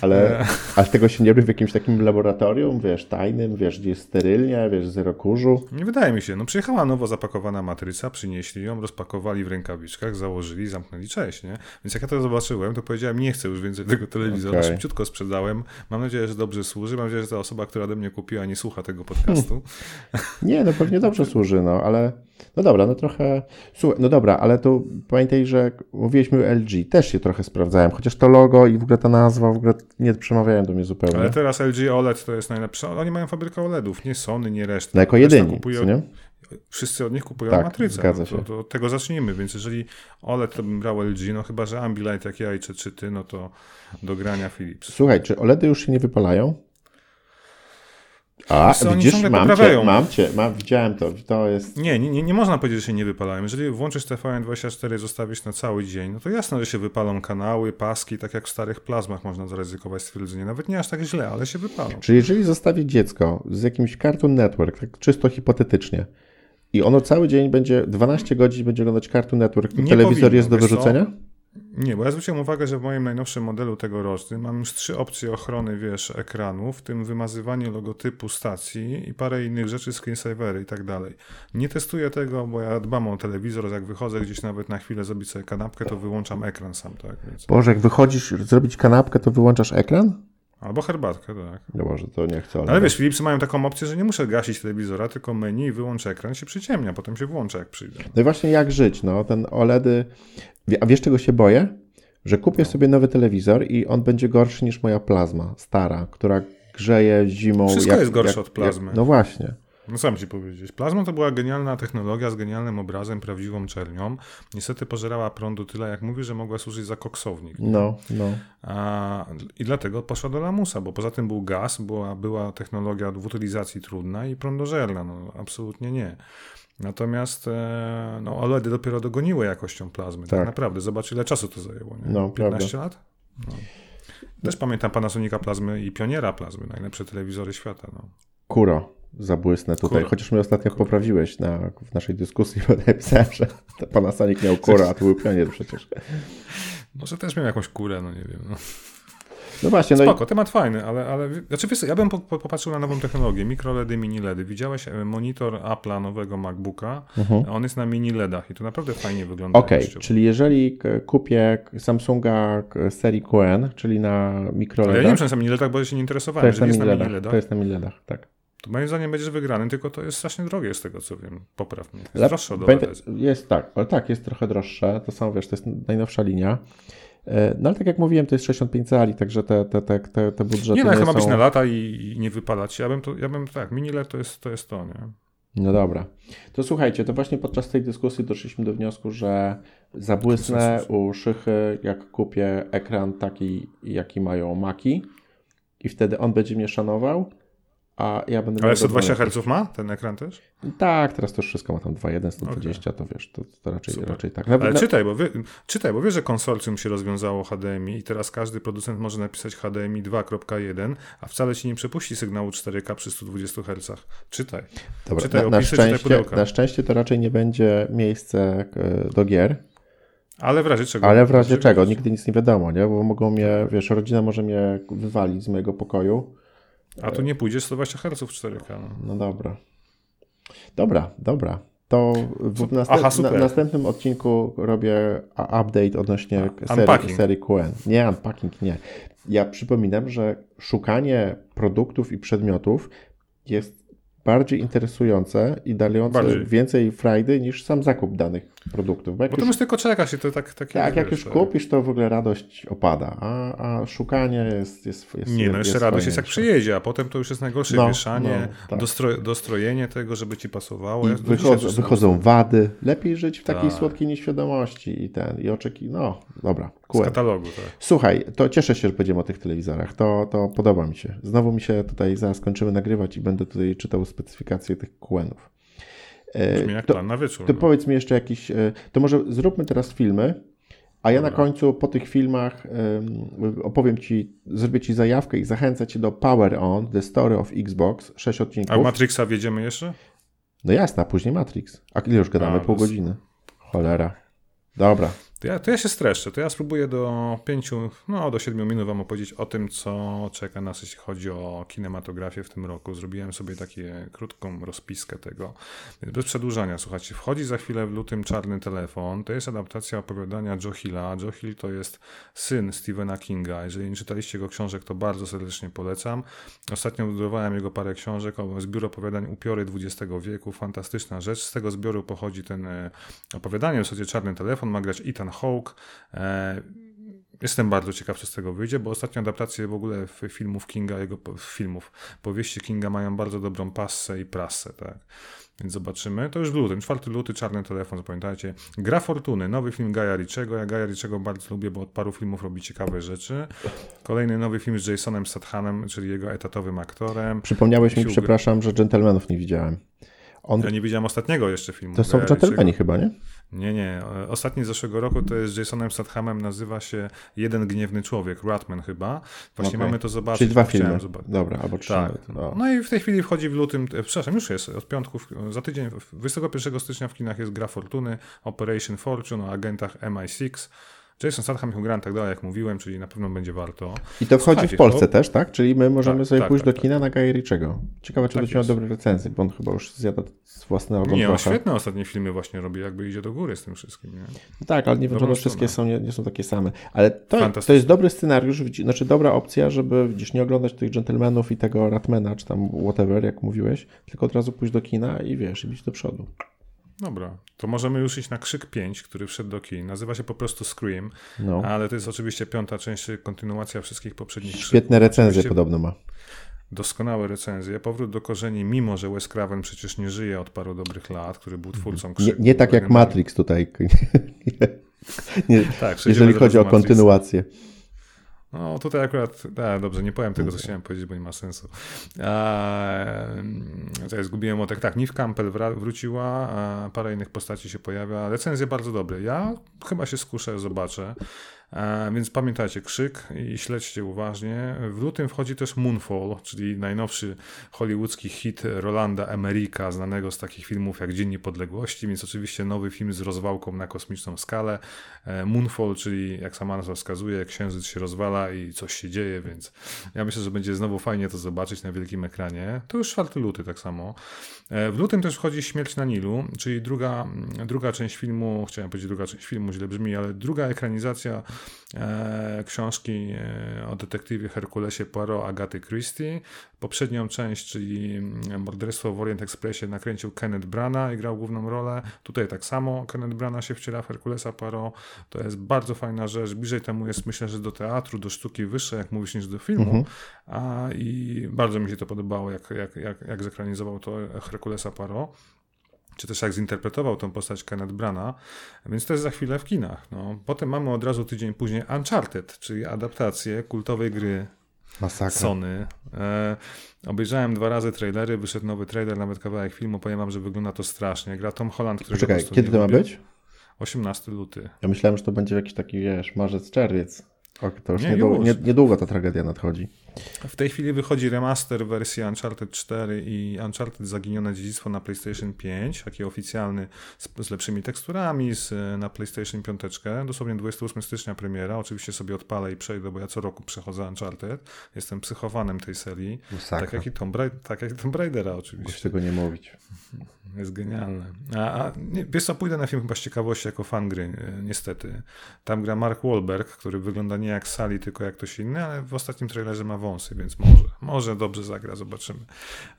Ale, ale tego się nie robi w jakimś takim laboratorium, wiesz, tajnym, wiesz, gdzie jest sterylnie, wiesz, zero kurzu. Nie wydaje mi się. No przyjechała nowo zapakowana matryca, przynieśli ją, rozpakowali w rękawiczkach, założyli, zamknęli, cześć, nie? Więc jak ja to zobaczyłem, to powiedziałem, nie chcę już więcej tego telewizora, Okej. szybciutko sprzedałem. Mam nadzieję, że dobrze służy, mam nadzieję, że ta osoba, która ode mnie kupiła, nie słucha tego podcastu. Nie, no pewnie dobrze służy, no ale no dobra, no trochę. Słuchaj, no dobra, ale to pamiętaj, że mówiliśmy o LG, też się trochę sprawdzałem, chociaż to logo i w ogóle ta nazwa w ogóle nie przemawiają do mnie zupełnie. Ale teraz LG OLED to jest najlepsze. Oni mają fabrykę OLEDów, nie Sony, nie reszta. No jako jedyni, kupuje- co nie? Wszyscy od nich kupują Tak, matrycę. zgadza no to, się. to od tego zacznijmy, więc jeżeli OLED to bym brał LG, no chyba, że Ambilight jak ja i czy, czy ty, no to do grania Philips. Słuchaj, czy OLEDy już się nie wypalają? A, oni widzisz, ciągle mam cię, poprawiają. mam cię, mam, widziałem to, to jest... Nie, nie, nie można powiedzieć, że się nie wypalają. Jeżeli włączysz TVN24 i zostawisz na cały dzień, no to jasne, że się wypalą kanały, paski, tak jak w starych plazmach można zaryzykować stwierdzenie. Nawet nie aż tak źle, ale się wypalą. Czyli jeżeli zostawi dziecko z jakimś Cartoon Network, tak czysto hipotetycznie, i ono cały dzień będzie, 12 godzin będzie oglądać Cartoon Network, to Nie telewizor powinno, jest do co? Nie, bo ja zwróciłem uwagę, że w moim najnowszym modelu tegorocznym mam już trzy opcje ochrony, wiesz, ekranu, w tym wymazywanie logotypu stacji i parę innych rzeczy, screensavery i tak dalej. Nie testuję tego, bo ja dbam o telewizor, jak wychodzę gdzieś nawet na chwilę zrobić sobie kanapkę, to wyłączam ekran sam, tak, więc... Boże, jak wychodzisz zrobić kanapkę, to wyłączasz ekran? Albo herbatkę, tak. No może to nie chcę. Ale wiesz, Philipsy mają taką opcję, że nie muszę gasić telewizora, tylko menu i wyłączę ekran, się przyciemnia, potem się włącza, jak przyjdę. No i właśnie jak żyć, no, ten OLEDy... A wiesz czego się boję? Że kupię No. sobie nowy telewizor i on będzie gorszy niż moja plazma, stara, która grzeje zimą. Wszystko jest gorsze od plazmy. Jak, no właśnie. No mam ci powiedzieć? Plazma to była genialna technologia z genialnym obrazem, prawdziwą czernią. Niestety pożerała prądu tyle, jak mówię, że mogła służyć za koksownik. No, no. A, I dlatego poszła do lamusa, bo poza tym był gaz, była, była technologia w utylizacji trudna i prądożerna. No, absolutnie nie. Natomiast e, no, OLEDy dopiero dogoniły jakością plazmy. Tak, Tak. naprawdę. Zobacz, ile czasu to zajęło. Nie? No, 15 lat? No. Też pamiętam Panasonica plazmy i Pioniera plazmy, najlepsze telewizory świata. No. Kuro, zabłysnę tutaj. Kuro. Chociaż mnie ostatnio poprawiłeś na, w naszej dyskusji, bo napisałem, że to Panasonic miał kuro, a to był pionier przecież. Może też miał jakąś kurę, no nie wiem. No. No właśnie, no i Spoko, temat fajny, ale, ale znaczy, wiesz, ja bym po, po, popatrzył na nową technologię, mikroledy, mini LEDy. Widziałeś e, monitor Apple'a nowego MacBooka, a on jest na mini LEDach i to naprawdę fajnie wygląda. Mhm. Okej, jakościowo. czyli jeżeli kupię Samsunga serii QN, czyli na Ale ja nie mikroLEDach, wiem, czy jest na mini LEDach, bo ja się nie to interesowałem. jest na Jeżeli jest mini na mini. LEDach, To jest na mini LEDach, tak. To moim zdaniem będziesz wygrany, tylko to jest strasznie drogie z tego, co wiem. Popraw mnie. Jest Lep- droższe od. Jest tak, ale tak, jest trochę droższe. To samo wiesz, to jest najnowsza linia. E, No ale tak jak mówiłem, to jest 65 cali, także te, te, te, te, te budżety Nie, no to ma są... być na lata i, i nie wypalać się. Ja bym, to, ja bym tak, mini LED to jest to, jest to nie? No dobra. To słuchajcie, to właśnie podczas tej dyskusji doszliśmy do wniosku, że zabłysnę u szychy, jak kupię ekran taki, jaki mają Maki i wtedy on będzie mnie szanował, a ja będę Ale miał 120 dobrą Hz ma ten ekran też? Tak, teraz to już wszystko ma tam 2.1, 120, to wiesz, to, to raczej, Super. raczej tak. Ale Nawet, czytaj, bo wie, czytaj, bo wiesz, że konsorcjum się rozwiązało HDMI i teraz każdy producent może napisać HDMI 2.1, a wcale ci nie przepuści sygnału 4K przy 120 Hz. Czytaj. dobra, czytaj na, na, opisy, szczęście, na szczęście to raczej nie będzie miejsce e, do gier, Ale w razie czego? ale w razie czego, nigdy nic nie wiadomo, nie? Bo mogą mnie, wiesz, rodzina może mnie wywalić z mojego pokoju, A tu nie pójdzie 120 Hz w 4K. No. No dobra. Dobra, dobra. To w Aha, na, następnym odcinku robię update odnośnie serii, serii QN. Nie, unpacking nie. Ja przypominam, że szukanie produktów i przedmiotów jest bardziej interesujące i dające Bardziej. więcej frajdy niż sam zakup danych produktów. Bo jak Bo to już tylko czekasz i to tak takie... tak, jak już tak. kupisz, to w ogóle radość opada, a, a szukanie jest, jest, jest Nie, no jeszcze radość jest jak przyjedzie, a potem to już jest najgorsze No, wieszanie, no, tak. dostro, dostrojenie tego, żeby ci pasowało. Ja wychodzą, wychodzą wady. Lepiej żyć w takiej Tak. słodkiej nieświadomości i ten, i oczeki. No, dobra. Z katalogu, tak. Słuchaj, to cieszę się, że będziemy o tych telewizorach. To, to podoba mi się. Znowu mi się tutaj zaraz kończymy nagrywać i będę tutaj czytał specyfikację tych QN-ów. Brzmi jak to, plan na wieczór. to no. powiedz mi jeszcze jakiś. e, To może zróbmy teraz filmy, a ja na Dobra. końcu po tych filmach em, opowiem Ci, zrobię Ci zajawkę i zachęcę Cię do Power On, The Story of Xbox, 6 A odcinków. Matrixa wjedziemy jeszcze? No jasne, a później Matrix. A ile już gadamy? A, Pół godziny. Cholera. Dobra. To ja, to ja się streszczę. To ja spróbuję do pięciu, no do siedmiu minut wam opowiedzieć o tym, co czeka nas, jeśli chodzi o kinematografię w tym roku. Zrobiłem sobie taką krótką rozpiskę tego. Więc bez przedłużania, słuchajcie, wchodzi za chwilę w lutym Czarny Telefon. To jest adaptacja opowiadania Joe Hilla. Joe Hill to jest syn Stephena Kinga. Jeżeli nie czytaliście jego książek, to bardzo serdecznie polecam. Ostatnio wydrowałem jego parę książek, zbiór opowiadań Upiory XX wieku. Fantastyczna rzecz. Z tego zbioru pochodzi ten e, opowiadanie, w zasadzie Czarny Telefon. Ma grać Ethan Hawke. E, Jestem bardzo ciekaw, co z tego wyjdzie, bo ostatnie adaptacje w ogóle filmów Kinga, jego filmów, powieści Kinga mają bardzo dobrą passę i prasę, tak. Więc zobaczymy. To już w lutym, 4 luty, Czarny Telefon, zapamiętajcie. Gra Fortuny, nowy film Gaja Riczego. Ja Gaja Riczego bardzo lubię, bo od paru filmów robi ciekawe rzeczy. Kolejny nowy film z Jasonem Stathamem, czyli jego etatowym aktorem. Przypomniałeś mi, przepraszam, że Gentlemanów nie widziałem. On, Ja nie widziałem ostatniego jeszcze filmu. to są Gentlemani chyba, nie? Nie, nie. Ostatni z zeszłego roku to jest z Jasonem Stathamem, nazywa się Jeden Gniewny Człowiek, Ratman chyba. Właśnie Okej. mamy to zobaczyć. Czyli dwa filmy. zobaczyć. Dobra, albo trzy Tak. No. No i w tej chwili wchodzi w lutym, e, przepraszam, już jest, od piątku, za tydzień, w- 21 stycznia w kinach jest Gra Fortuny, Operation Fortune o agentach MI6. Jason Statham, Hugh Grant, tak dalej, jak mówiłem, czyli na pewno będzie warto. I to wchodzi w Słuchajcie, Polsce to- też, tak? Czyli my możemy Tak, sobie tak, pójść tak, do kina na Gaja Riczego. Ciekawe, czy Tak będzie miał dobre recenzje, bo on chyba już zjada z własnego Nie, on świetne ostatnie filmy właśnie robi, jakby idzie do góry z tym wszystkim, nie? No tak, ale nie wiem, czy one wszystkie są, nie, nie są takie same. Ale to, to jest dobry scenariusz, znaczy dobra opcja, żeby widzisz, nie oglądać tych dżentelmenów i tego Ratmana, czy tam whatever, jak mówiłeś, tylko od razu pójść do kina i wiesz, i bić do przodu. Dobra, to możemy już iść na Krzyk 5, który wszedł do kin. Nazywa się po prostu Scream, No. ale to jest oczywiście piąta część, kontynuacja wszystkich poprzednich Świetne recenzje Oczywiście podobno ma. Doskonałe recenzje. Powrót do korzeni, mimo że Wes Craven przecież nie żyje od paru dobrych lat, który był twórcą Nie, Krzyku. nie tak jak Matrix tutaj. nie, Tak, przejdziemy jeżeli chodzi o kontynuację. No tutaj akurat, a, dobrze, nie powiem tego, co chciałem powiedzieć, bo nie ma sensu. Tutaj zgubiłem o tak, Neve Campbell wra- wróciła, parę innych postaci się pojawia, recenzje bardzo dobre. Ja chyba się skuszę, zobaczę. A, więc pamiętajcie, krzyk i śledźcie uważnie. W lutym wchodzi też Moonfall, czyli najnowszy hollywoodzki hit Rolanda Emerika, znanego z takich filmów jak Dzień Niepodległości, więc oczywiście nowy film z rozwałką na kosmiczną skalę. E, Moonfall, czyli jak sama nazwa wskazuje, księżyc się rozwala i coś się dzieje, więc ja myślę, że będzie znowu fajnie to zobaczyć na wielkim ekranie. To już 4 luty tak samo. E, W lutym też wchodzi Śmierć na Nilu, czyli druga, druga część filmu, chciałem powiedzieć druga część filmu, źle brzmi, ale druga ekranizacja e, książki e, o detektywie Herkulesie Poirot Agaty Christie. Poprzednią część, czyli mm, Morderstwo w Orient Expressie nakręcił Kenneth Branagh i grał główną rolę. Tutaj tak samo Kenneth Branagh się wciela w Herkulesa Poirot. To jest bardzo fajna rzecz. Bliżej temu jest myślę, że do teatru, do sztuki wyższej, jak mówisz, niż do filmu. Mhm. A, I bardzo mi się to podobało, jak, jak, jak, jak zekranizował to Herkulesa Poirot czy też jak zinterpretował tą postać Kenneth Brana, więc to jest za chwilę w kinach. No. Potem mamy od razu tydzień później Uncharted, czyli adaptację kultowej gry Masakra. Sony. E, obejrzałem dwa razy trailery, wyszedł nowy trailer, nawet kawałek filmu, powiem wam, że wygląda to strasznie. Gra Tom Holland, który Czekaj, kiedy to ma być? 18 luty. Ja myślałem, że to będzie jakiś taki, wiesz, marzec, czerwiec. O, to już, Nie, niedługo, już. nie, niedługo ta tragedia nadchodzi. W tej chwili wychodzi remaster wersji Uncharted 4 i Uncharted Zaginione Dziedzictwo na PlayStation 5, taki oficjalny z, z lepszymi teksturami z, na PlayStation 5. Dosłownie 28 stycznia premiera. Oczywiście sobie odpalę i przejdę, bo ja co roku przechodzę Uncharted. Jestem psychowanem tej serii. Tak jak i Tomb, Ra- tak jak Tomb Raidera oczywiście. tego nie mówić. Jest genialne. A, a nie, wiesz co, pójdę na film chyba z ciekawości jako fan gry, e, niestety. Tam gra Mark Wahlberg, który wygląda nie jak Sally, tylko jak ktoś inny, ale w ostatnim trailerze ma wąsy, więc może, może dobrze zagra, zobaczymy.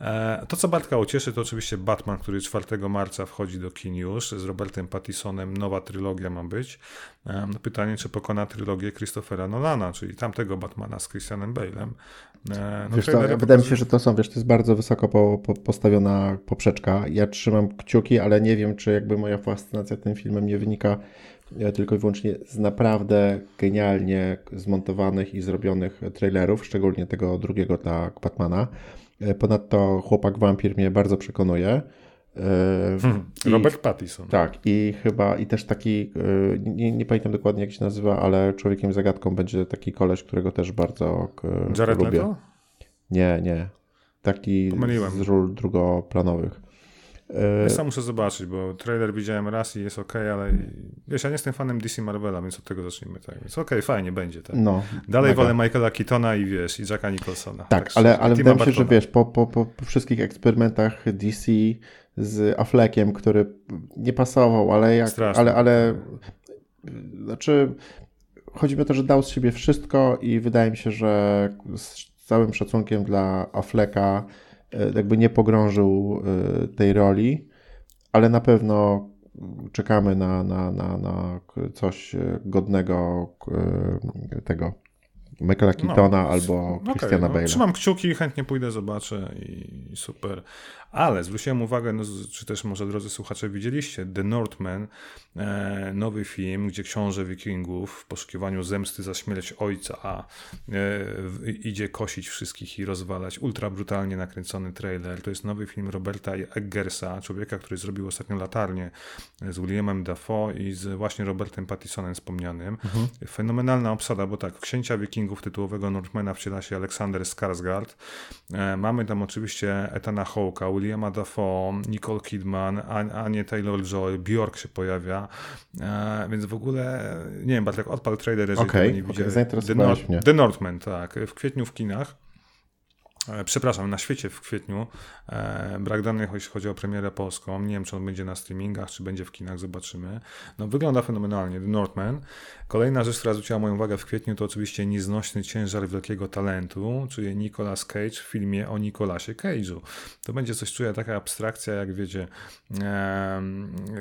E, to, co Bartka ucieszy, to oczywiście Batman, który 4 marca wchodzi do kin już, z Robertem Pattisonem, nowa trylogia ma być. E, pytanie, czy pokona trylogię Christophera Nolana, czyli tamtego Batmana z Christianem Bale'em. E, no Wiesz co, trailery wydaje mi się, że to są, wiesz, to jest bardzo wysoko po, po, postawiona poprzeczka. Ja trzymam kciuki, ale nie wiem, czy jakby moja fascynacja tym filmem nie wynika tylko i wyłącznie z naprawdę genialnie zmontowanych i zrobionych trailerów, szczególnie tego drugiego dla Batmana. E, ponadto chłopak wampir mnie bardzo przekonuje. Hmm, Robert Pattinson. Tak, i chyba, i też taki, nie, nie, pamiętam dokładnie jak się nazywa, ale człowiekiem zagadką będzie taki koleś, którego też bardzo Jared lubię. Leto? Nie, nie. Taki Pomyliłem. z ról drugoplanowych. Ja sam muszę zobaczyć, bo trailer widziałem raz i jest ok, ale wiesz, ja nie jestem fanem DC Marvela, więc od tego zacznijmy. Tak. Więc okej, okay, fajnie będzie. Tak. No, Dalej mega. wolę Michaela Keatona i wiesz, i Jacka Nicholsona. Tak, tak ale, ale wydaje mi się, że wiesz, po, po, po, wszystkich eksperymentach DC z Affleckiem, który nie pasował, ale jak, Strasznie. ale, ale znaczy chodzi mi o to, że dał z siebie wszystko i wydaje mi się, że z całym szacunkiem dla Afflecka E, jakby nie pogrążył e, tej roli, ale na pewno czekamy na, na, na, na coś godnego tego Michaela no, Keatona no, albo Christiana okay, no, Trzymam kciuki, chętnie pójdę, zobaczę i super. Ale zwróciłem uwagę, no, czy też może drodzy słuchacze widzieliście, The Northman, e, nowy film, gdzie książę wikingów w poszukiwaniu zemsty za śmierć ojca a e, idzie kosić wszystkich i rozwalać. Ultra brutalnie nakręcony trailer. To jest nowy film Roberta Eggersa, człowieka, który zrobił ostatnio latarnię z Williamem Dafoe i z właśnie Robertem Pattisonem wspomnianym. Mhm. Fenomenalna obsada, bo tak, księcia wikingów tytułowego Northmana wciela się Aleksander Skarsgård. E, mamy tam oczywiście Etana Hawke'a, Williama Dafoe, Nicole Kidman, Anie Taylor-Joy, Bjork się pojawia, e, więc w ogóle, nie wiem, Bartek, odpal trailer, jeżeli okay, nie okay. The, Nord The Northman, tak, w kwietniu w kinach. E, przepraszam, na świecie w kwietniu. E, brak danych, jeśli chodzi o premierę polską. Nie wiem, czy on będzie na streamingach, czy będzie w kinach, zobaczymy. No, wygląda fenomenalnie. The Northman. Kolejna rzecz, która zwróciła moją uwagę w kwietniu, to oczywiście nieznośny ciężar wielkiego talentu, czyli Nicolas Cage w filmie o Nicolasie Cage'u. To będzie coś, czuję, taka abstrakcja, jak wiecie, e,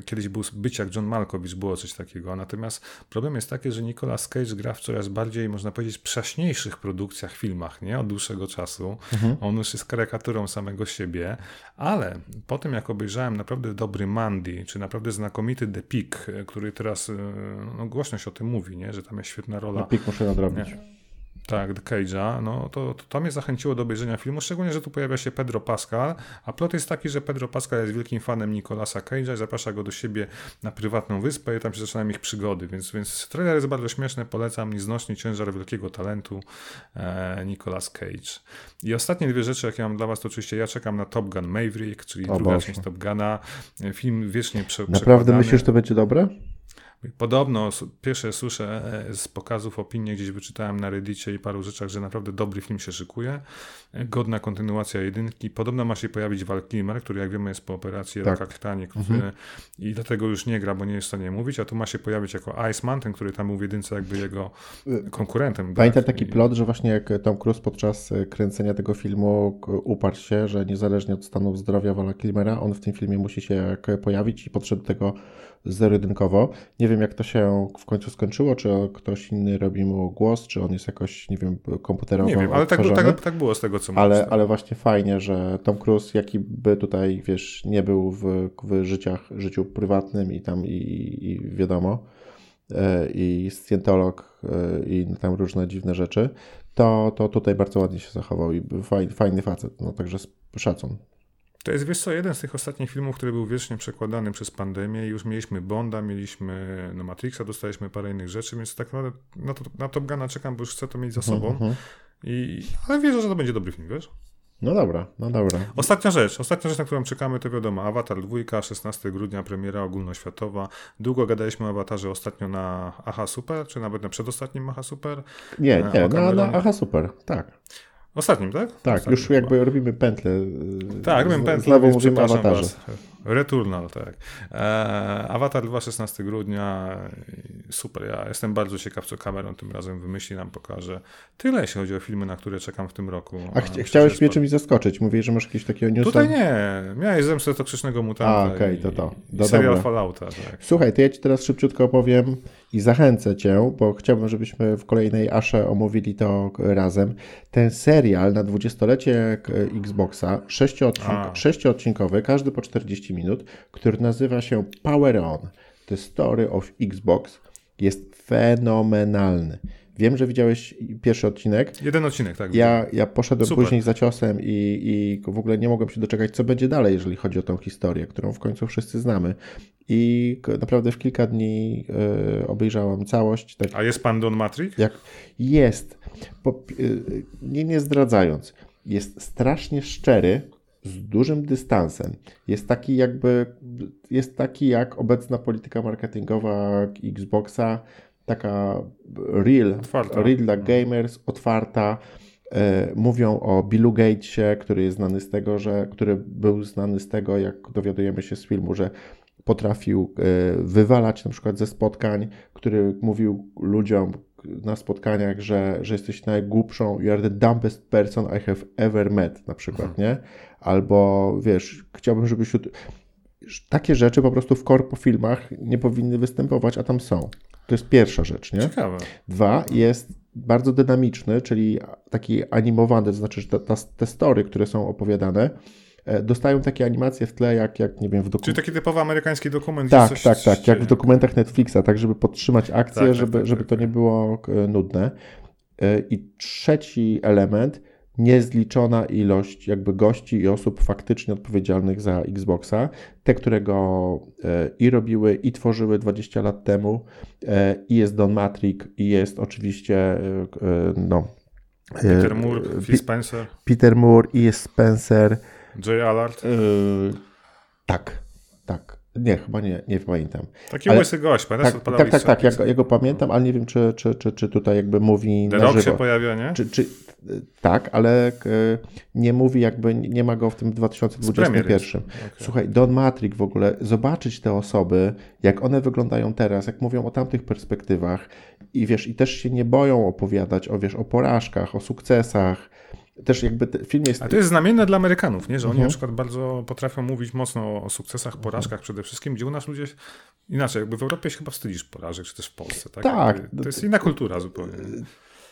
kiedyś był być jak John Malkovich, było coś takiego. Natomiast problem jest taki, że Nicolas Cage gra w coraz bardziej, można powiedzieć, prześniejszych produkcjach, filmach, nie? Od dłuższego czasu. Mhm. On już jest karykaturą samego siebie, ale po tym jak obejrzałem naprawdę dobry Mandy, czy naprawdę znakomity The Peak, który teraz no, głośno się o tym mówi, nie? że tam jest świetna rola. The Peak muszę nadrobić. Nie? Tak, The Cage'a, no to, to, to mnie zachęciło do obejrzenia filmu, szczególnie, że tu pojawia się Pedro Pascal, a plot jest taki, że Pedro Pascal jest wielkim fanem Nicolasa Cage'a i zaprasza go do siebie na prywatną wyspę i tam się zaczynają ich przygody, więc, więc trailer jest bardzo śmieszny, polecam, nieznośny ciężar wielkiego talentu e, Nicolas Cage. I ostatnie dwie rzeczy, jakie mam dla was, to oczywiście ja czekam na Top Gun Maverick, czyli o druga Boże. część Top Guna, film wiecznie prze Naprawdę myślisz, że to będzie dobre? Podobno pierwsze słyszę e, z pokazów opinie, gdzieś wyczytałem na Reddicie i paru rzeczach, że naprawdę dobry film się szykuje. E, godna kontynuacja jedynki. Podobno ma się pojawić Val Kilmer, który jak wiemy jest po operacji tak. raka krtani mhm. i dlatego już nie gra, bo nie jest w stanie mówić, a tu ma się pojawić jako Iceman, ten, który tam był w jedynce jakby jego y, konkurentem. Pamiętam tak? taki plot, że właśnie jak Tom Cruise podczas e, kręcenia tego filmu uparł się, że niezależnie od stanu zdrowia Vala Kilmera, on w tym filmie musi się pojawić i podszedł do tego zero-jedynkowo. Nie wiem, jak to się w końcu skończyło, czy ktoś inny robi mu głos, czy on jest jakoś, nie wiem, komputerowo Nie wiem, ale tak, tak, tak, było z tego, co ale, ale właśnie fajnie, że Tom Cruise, jaki by tutaj, wiesz, nie był w, w życiach, życiu prywatnym i tam i, i wiadomo, e, i scjentolog e, i tam różne dziwne rzeczy, to, to tutaj bardzo ładnie się zachował i fajny, fajny facet, no także szacun. To jest, wiesz co, jeden z tych ostatnich filmów, który był wiecznie przekładany przez pandemię i już mieliśmy Bonda, mieliśmy no, Matrixa, dostaliśmy parę innych rzeczy, więc tak naprawdę na, to, na Top Guna czekam, bo już chcę to mieć za mhm, sobą. -huh. I, ale wierzę, że to będzie dobry film, wiesz? No dobra, no dobra. Ostatnia rzecz, ostatnia rzecz, na którą czekamy, to wiadomo, Avatar 2, 16 grudnia, premiera ogólnoświatowa. Długo gadaliśmy o Avatarze ostatnio na Aha Super, czy nawet na przedostatnim Aha Super. Nie, nie, na, na, na Aha Super, tak. Ostatnim, tak? Tak, Ostatnim już jakby robimy pętlę. Tak, robimy pętlę. Znowu mówimy awatarze. Was. Returnal, tak. E, Avatar 2, 16 grudnia. Super, ja jestem bardzo ciekaw, co Cameron tym razem wymyśli, nam pokaże. Tyle, jeśli chodzi o filmy, na które czekam w tym roku. A ch chciałeś mnie czymś zaskoczyć? Mówisz, że masz jakieś takiego newsa? Tutaj nie. Miałeś zemstę toksycznego mutanta. A, okej, okay, to to. Do, i serial Fallouta. Tak. Słuchaj, to ja ci teraz szybciutko opowiem i zachęcę cię, bo chciałbym, żebyśmy w kolejnej Asze omówili to razem. Ten serial na dwudziestolecie Xboxa, sześciodcink sześciodcinkowy, każdy po 40 minut, który nazywa się Power On. The Story of Xbox jest fenomenalny. Wiem, że widziałeś pierwszy odcinek. Jeden odcinek, tak. Ja, ja poszedłem Super. później za ciosem i, i w ogóle nie mogłem się doczekać, co będzie dalej, jeżeli chodzi o tą historię, którą w końcu wszyscy znamy. I naprawdę w kilka dni e, obejrzałem całość. Tak A jest pan Don Matrix? jak jest, po, y, nie, nie zdradzając, jest strasznie szczery, z dużym dystansem. Jest taki jakby, jest taki jak obecna polityka marketingowa Xboxa, taka real, Otwarta. real dla gamers, otwarta. E, Mówią o Billu Gatesie, który jest znany z tego, że, który był znany z tego, jak dowiadujemy się z filmu, że potrafił e, wywalać na przykład ze spotkań, który mówił ludziom na spotkaniach, że, że jesteś najgłupszą, you are the dumbest person I have ever met, na przykład, nie? Albo wiesz, chciałbym, żebyś takie rzeczy po prostu w korpo filmach nie powinny występować, a tam są. To jest pierwsza rzecz, nie? Ciekawe. Dwa, jest bardzo dynamiczny, czyli taki animowany, to znaczy, że ta, ta, te story, które są opowiadane, e, dostają takie animacje w tle, jak, jak nie wiem, w Czyli dokumentach. taki typowy amerykański dokument. Tak, coś tak, tak, jak w dokumentach Netflixa, tak, żeby podtrzymać akcję, Tak, tak, żeby, tak, żeby tak, to tak. nie było e, nudne. E, I trzeci element, niezliczona ilość jakby gości i osób faktycznie odpowiedzialnych za Xboxa, te, które go e, i robiły, i tworzyły 20 lat temu, e, i jest Don Matrick, i jest oczywiście e, no, Peter Moore, Phil Spencer, Peter Moore, i jest Spencer, Jay Allard. tak, tak, nie, chyba nie, nie pamiętam. Taki ale- łysy gość, pamiętasz? Tak, tak, tak, ich tak, ja, go- ja go pamiętam, ale nie wiem, czy, czy, czy, czy tutaj jakby mówi The na Rock się żywo. pojawia, nie? Czy, czy, tak, ale e, nie mówi jakby, nie ma go w tym Z premier jest. 2021. Okej. Słuchaj, Don Matrick w ogóle, zobaczyć te osoby, jak one wyglądają teraz, jak mówią o tamtych perspektywach i wiesz, i też się nie boją opowiadać o, wiesz, o porażkach, o sukcesach. Też jakby film jest... A to jest znamienne dla Amerykanów, nie? że oni Mhm. na przykład bardzo potrafią mówić mocno o sukcesach, porażkach przede wszystkim, gdzie u nas ludzie inaczej, jakby w Europie się chyba wstydzisz porażek, czy też w Polsce. Tak, Tak. Jakby To jest inna kultura zupełnie.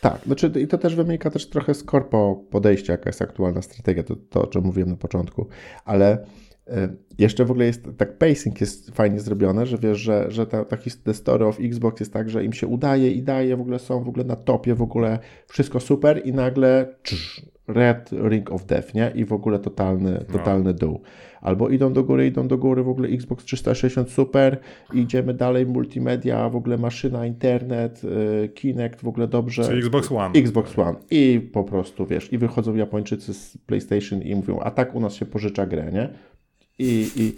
Tak, znaczy i to też wynika też trochę z korpo podejścia, jaka jest aktualna strategia, to, to o czym mówiłem na początku, ale e, jeszcze w ogóle jest, tak pacing jest fajnie zrobione, że wiesz, że, że ta, ta the story of Xbox jest tak, że im się udaje i daje, w ogóle są w ogóle na topie, w ogóle wszystko super i nagle cz, red ring of death, nie? I w ogóle totalny, totalny dół. Albo idą do góry, idą do góry, w ogóle Xbox 360 super, idziemy dalej, multimedia, w ogóle maszyna, internet, y, Kinect, w ogóle dobrze. Czyli Xbox One. Xbox One. I po prostu, wiesz, i wychodzą Japończycy z PlayStation i mówią, a tak u nas się pożycza grę, nie? I, i,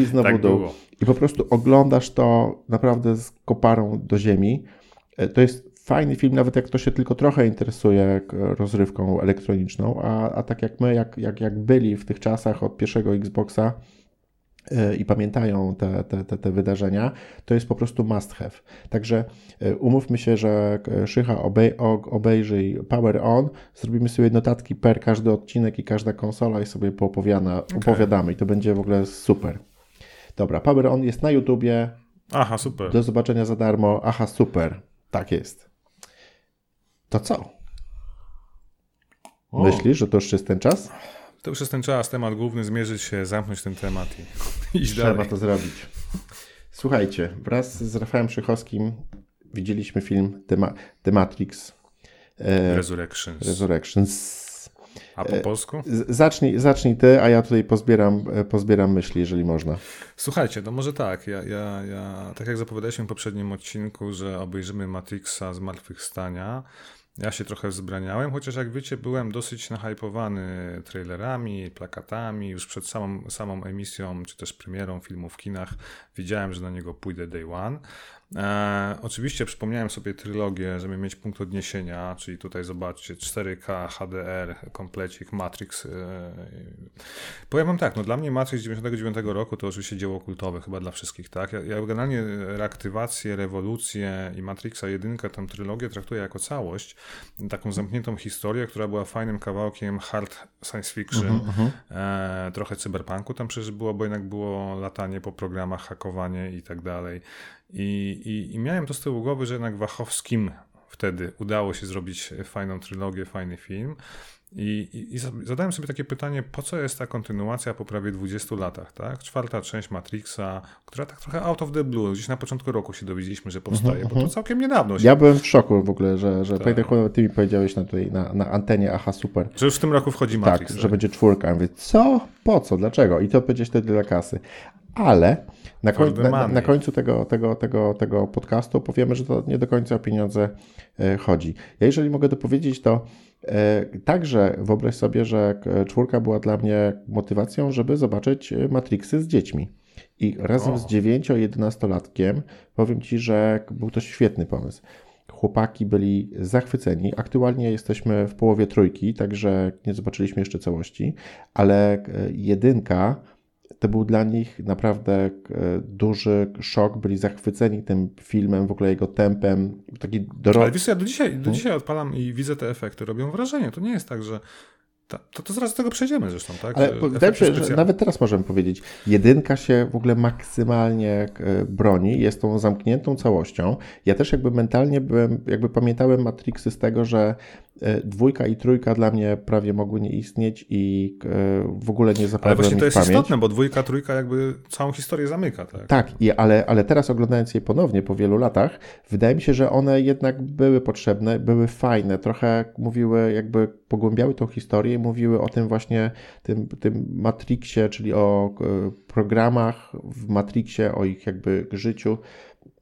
i znowu Tak dół. było. I po prostu oglądasz to naprawdę z koparą do ziemi. E, To jest fajny film, nawet jak to się tylko trochę interesuje k- rozrywką elektroniczną, a, a tak jak my, jak, jak, jak byli w tych czasach od pierwszego Xboxa, e, i pamiętają te, te, te, te wydarzenia, to jest po prostu must have. Także e, umówmy się, że e, Szycha obej, o- obejrzy Power On, zrobimy sobie notatki per każdy odcinek i każda konsola i sobie poopowiada, opowiadamy i to będzie w ogóle super. Dobra, Power On jest na YouTubie, Aha, super. do zobaczenia za darmo. Aha, super. Tak jest. To co? O. Myślisz, że to już jest ten czas? To już jest ten czas, temat główny, zmierzyć się, zamknąć ten temat i iść Trzeba dalej. to zrobić. Słuchajcie, wraz z Rafałem Szychowskim widzieliśmy film The, Ma- The Matrix e, Resurrections. Resurrections. A po polsku? Z- Zacznij, zacznij ty, a ja tutaj pozbieram, e, pozbieram myśli, jeżeli można. Słuchajcie, to może tak. Ja, ja, ja, tak jak zapowiadaliśmy w poprzednim odcinku, że obejrzymy Matrixa Zmartwychwstania, ja się trochę wzbraniałem, chociaż jak wiecie, byłem dosyć nahypowany trailerami, plakatami, już przed samą, samą emisją, czy też premierą filmu w kinach, wiedziałem, że na niego pójdę day one. E, oczywiście przypomniałem sobie trylogię, żeby mieć punkt odniesienia, czyli tutaj zobaczcie 4K, HDR, komplecik, Matrix. E, powiem wam tak, no dla mnie Matrix 99 roku to oczywiście dzieło kultowe, chyba dla wszystkich, tak? Ja, ja generalnie reaktywację, rewolucję i Matrixa 1, tę trylogię traktuję jako całość, taką zamkniętą historię, która była fajnym kawałkiem hard science fiction, e, trochę cyberpunku tam przecież było, bo jednak było latanie po programach, hakowanie i tak dalej. I, i, I miałem to z tyłu głowy, że jednak Wachowskim wtedy udało się zrobić fajną trylogię, fajny film. I, i, I, zadałem sobie takie pytanie, po co jest ta kontynuacja po prawie 20 latach, tak? Czwarta część Matrixa, która tak trochę out of the blue, gdzieś na początku roku się dowiedzieliśmy, że powstaje, bo to mhm. całkiem niedawno. Się... Ja byłem w szoku w ogóle, że, że tak. pamiętam, ty mi powiedziałeś na, tutaj, na, na antenie, aha, super. Że już w tym roku wchodzi Matrix. Tak, tak? że będzie czwórka. Ja mówię, co? Po co? Dlaczego? I to będzie wtedy dla kasy. Ale na, koń, na, na, końcu tego, tego, tego, tego podcastu powiemy, że to nie do końca o pieniądze e, chodzi. Ja jeżeli mogę dopowiedzieć, to także wyobraź sobie, że czwórka była dla mnie motywacją, żeby zobaczyć e, Matrixy z dziećmi. I razem o. z 9-11-latkiem powiem Ci, że był to świetny pomysł. Chłopaki byli zachwyceni. Aktualnie jesteśmy w połowie trójki, także nie zobaczyliśmy jeszcze całości, ale jedynka to był dla nich naprawdę e, duży szok, byli zachwyceni tym filmem, w ogóle jego tempem, taki dorosły. Ale wiesz, ja do dzisiaj, do hmm? dzisiaj odpalam i widzę te efekty, robią wrażenie. To nie jest tak, że to, to zaraz do tego przejdziemy zresztą, tak? Ale wydaje mi się, że nawet teraz możemy powiedzieć, jedynka się w ogóle maksymalnie e, broni, jest tą zamkniętą całością. Ja też jakby mentalnie byłem, jakby pamiętałem Matrixy z tego, że dwójka i trójka dla mnie prawie mogły nie istnieć i e, w ogóle nie zapadły Ale właśnie to jest pamięć. istotne, bo dwójka, trójka jakby całą historię zamyka. Tak, tak i, ale, ale teraz oglądając je ponownie po wielu latach, wydaje mi się, że one jednak były potrzebne, były fajne, trochę mówiły, jakby pogłębiały tą historię i mówiły o tym właśnie, tym, tym Matrixie, czyli o e, programach w Matrixie, o ich jakby życiu.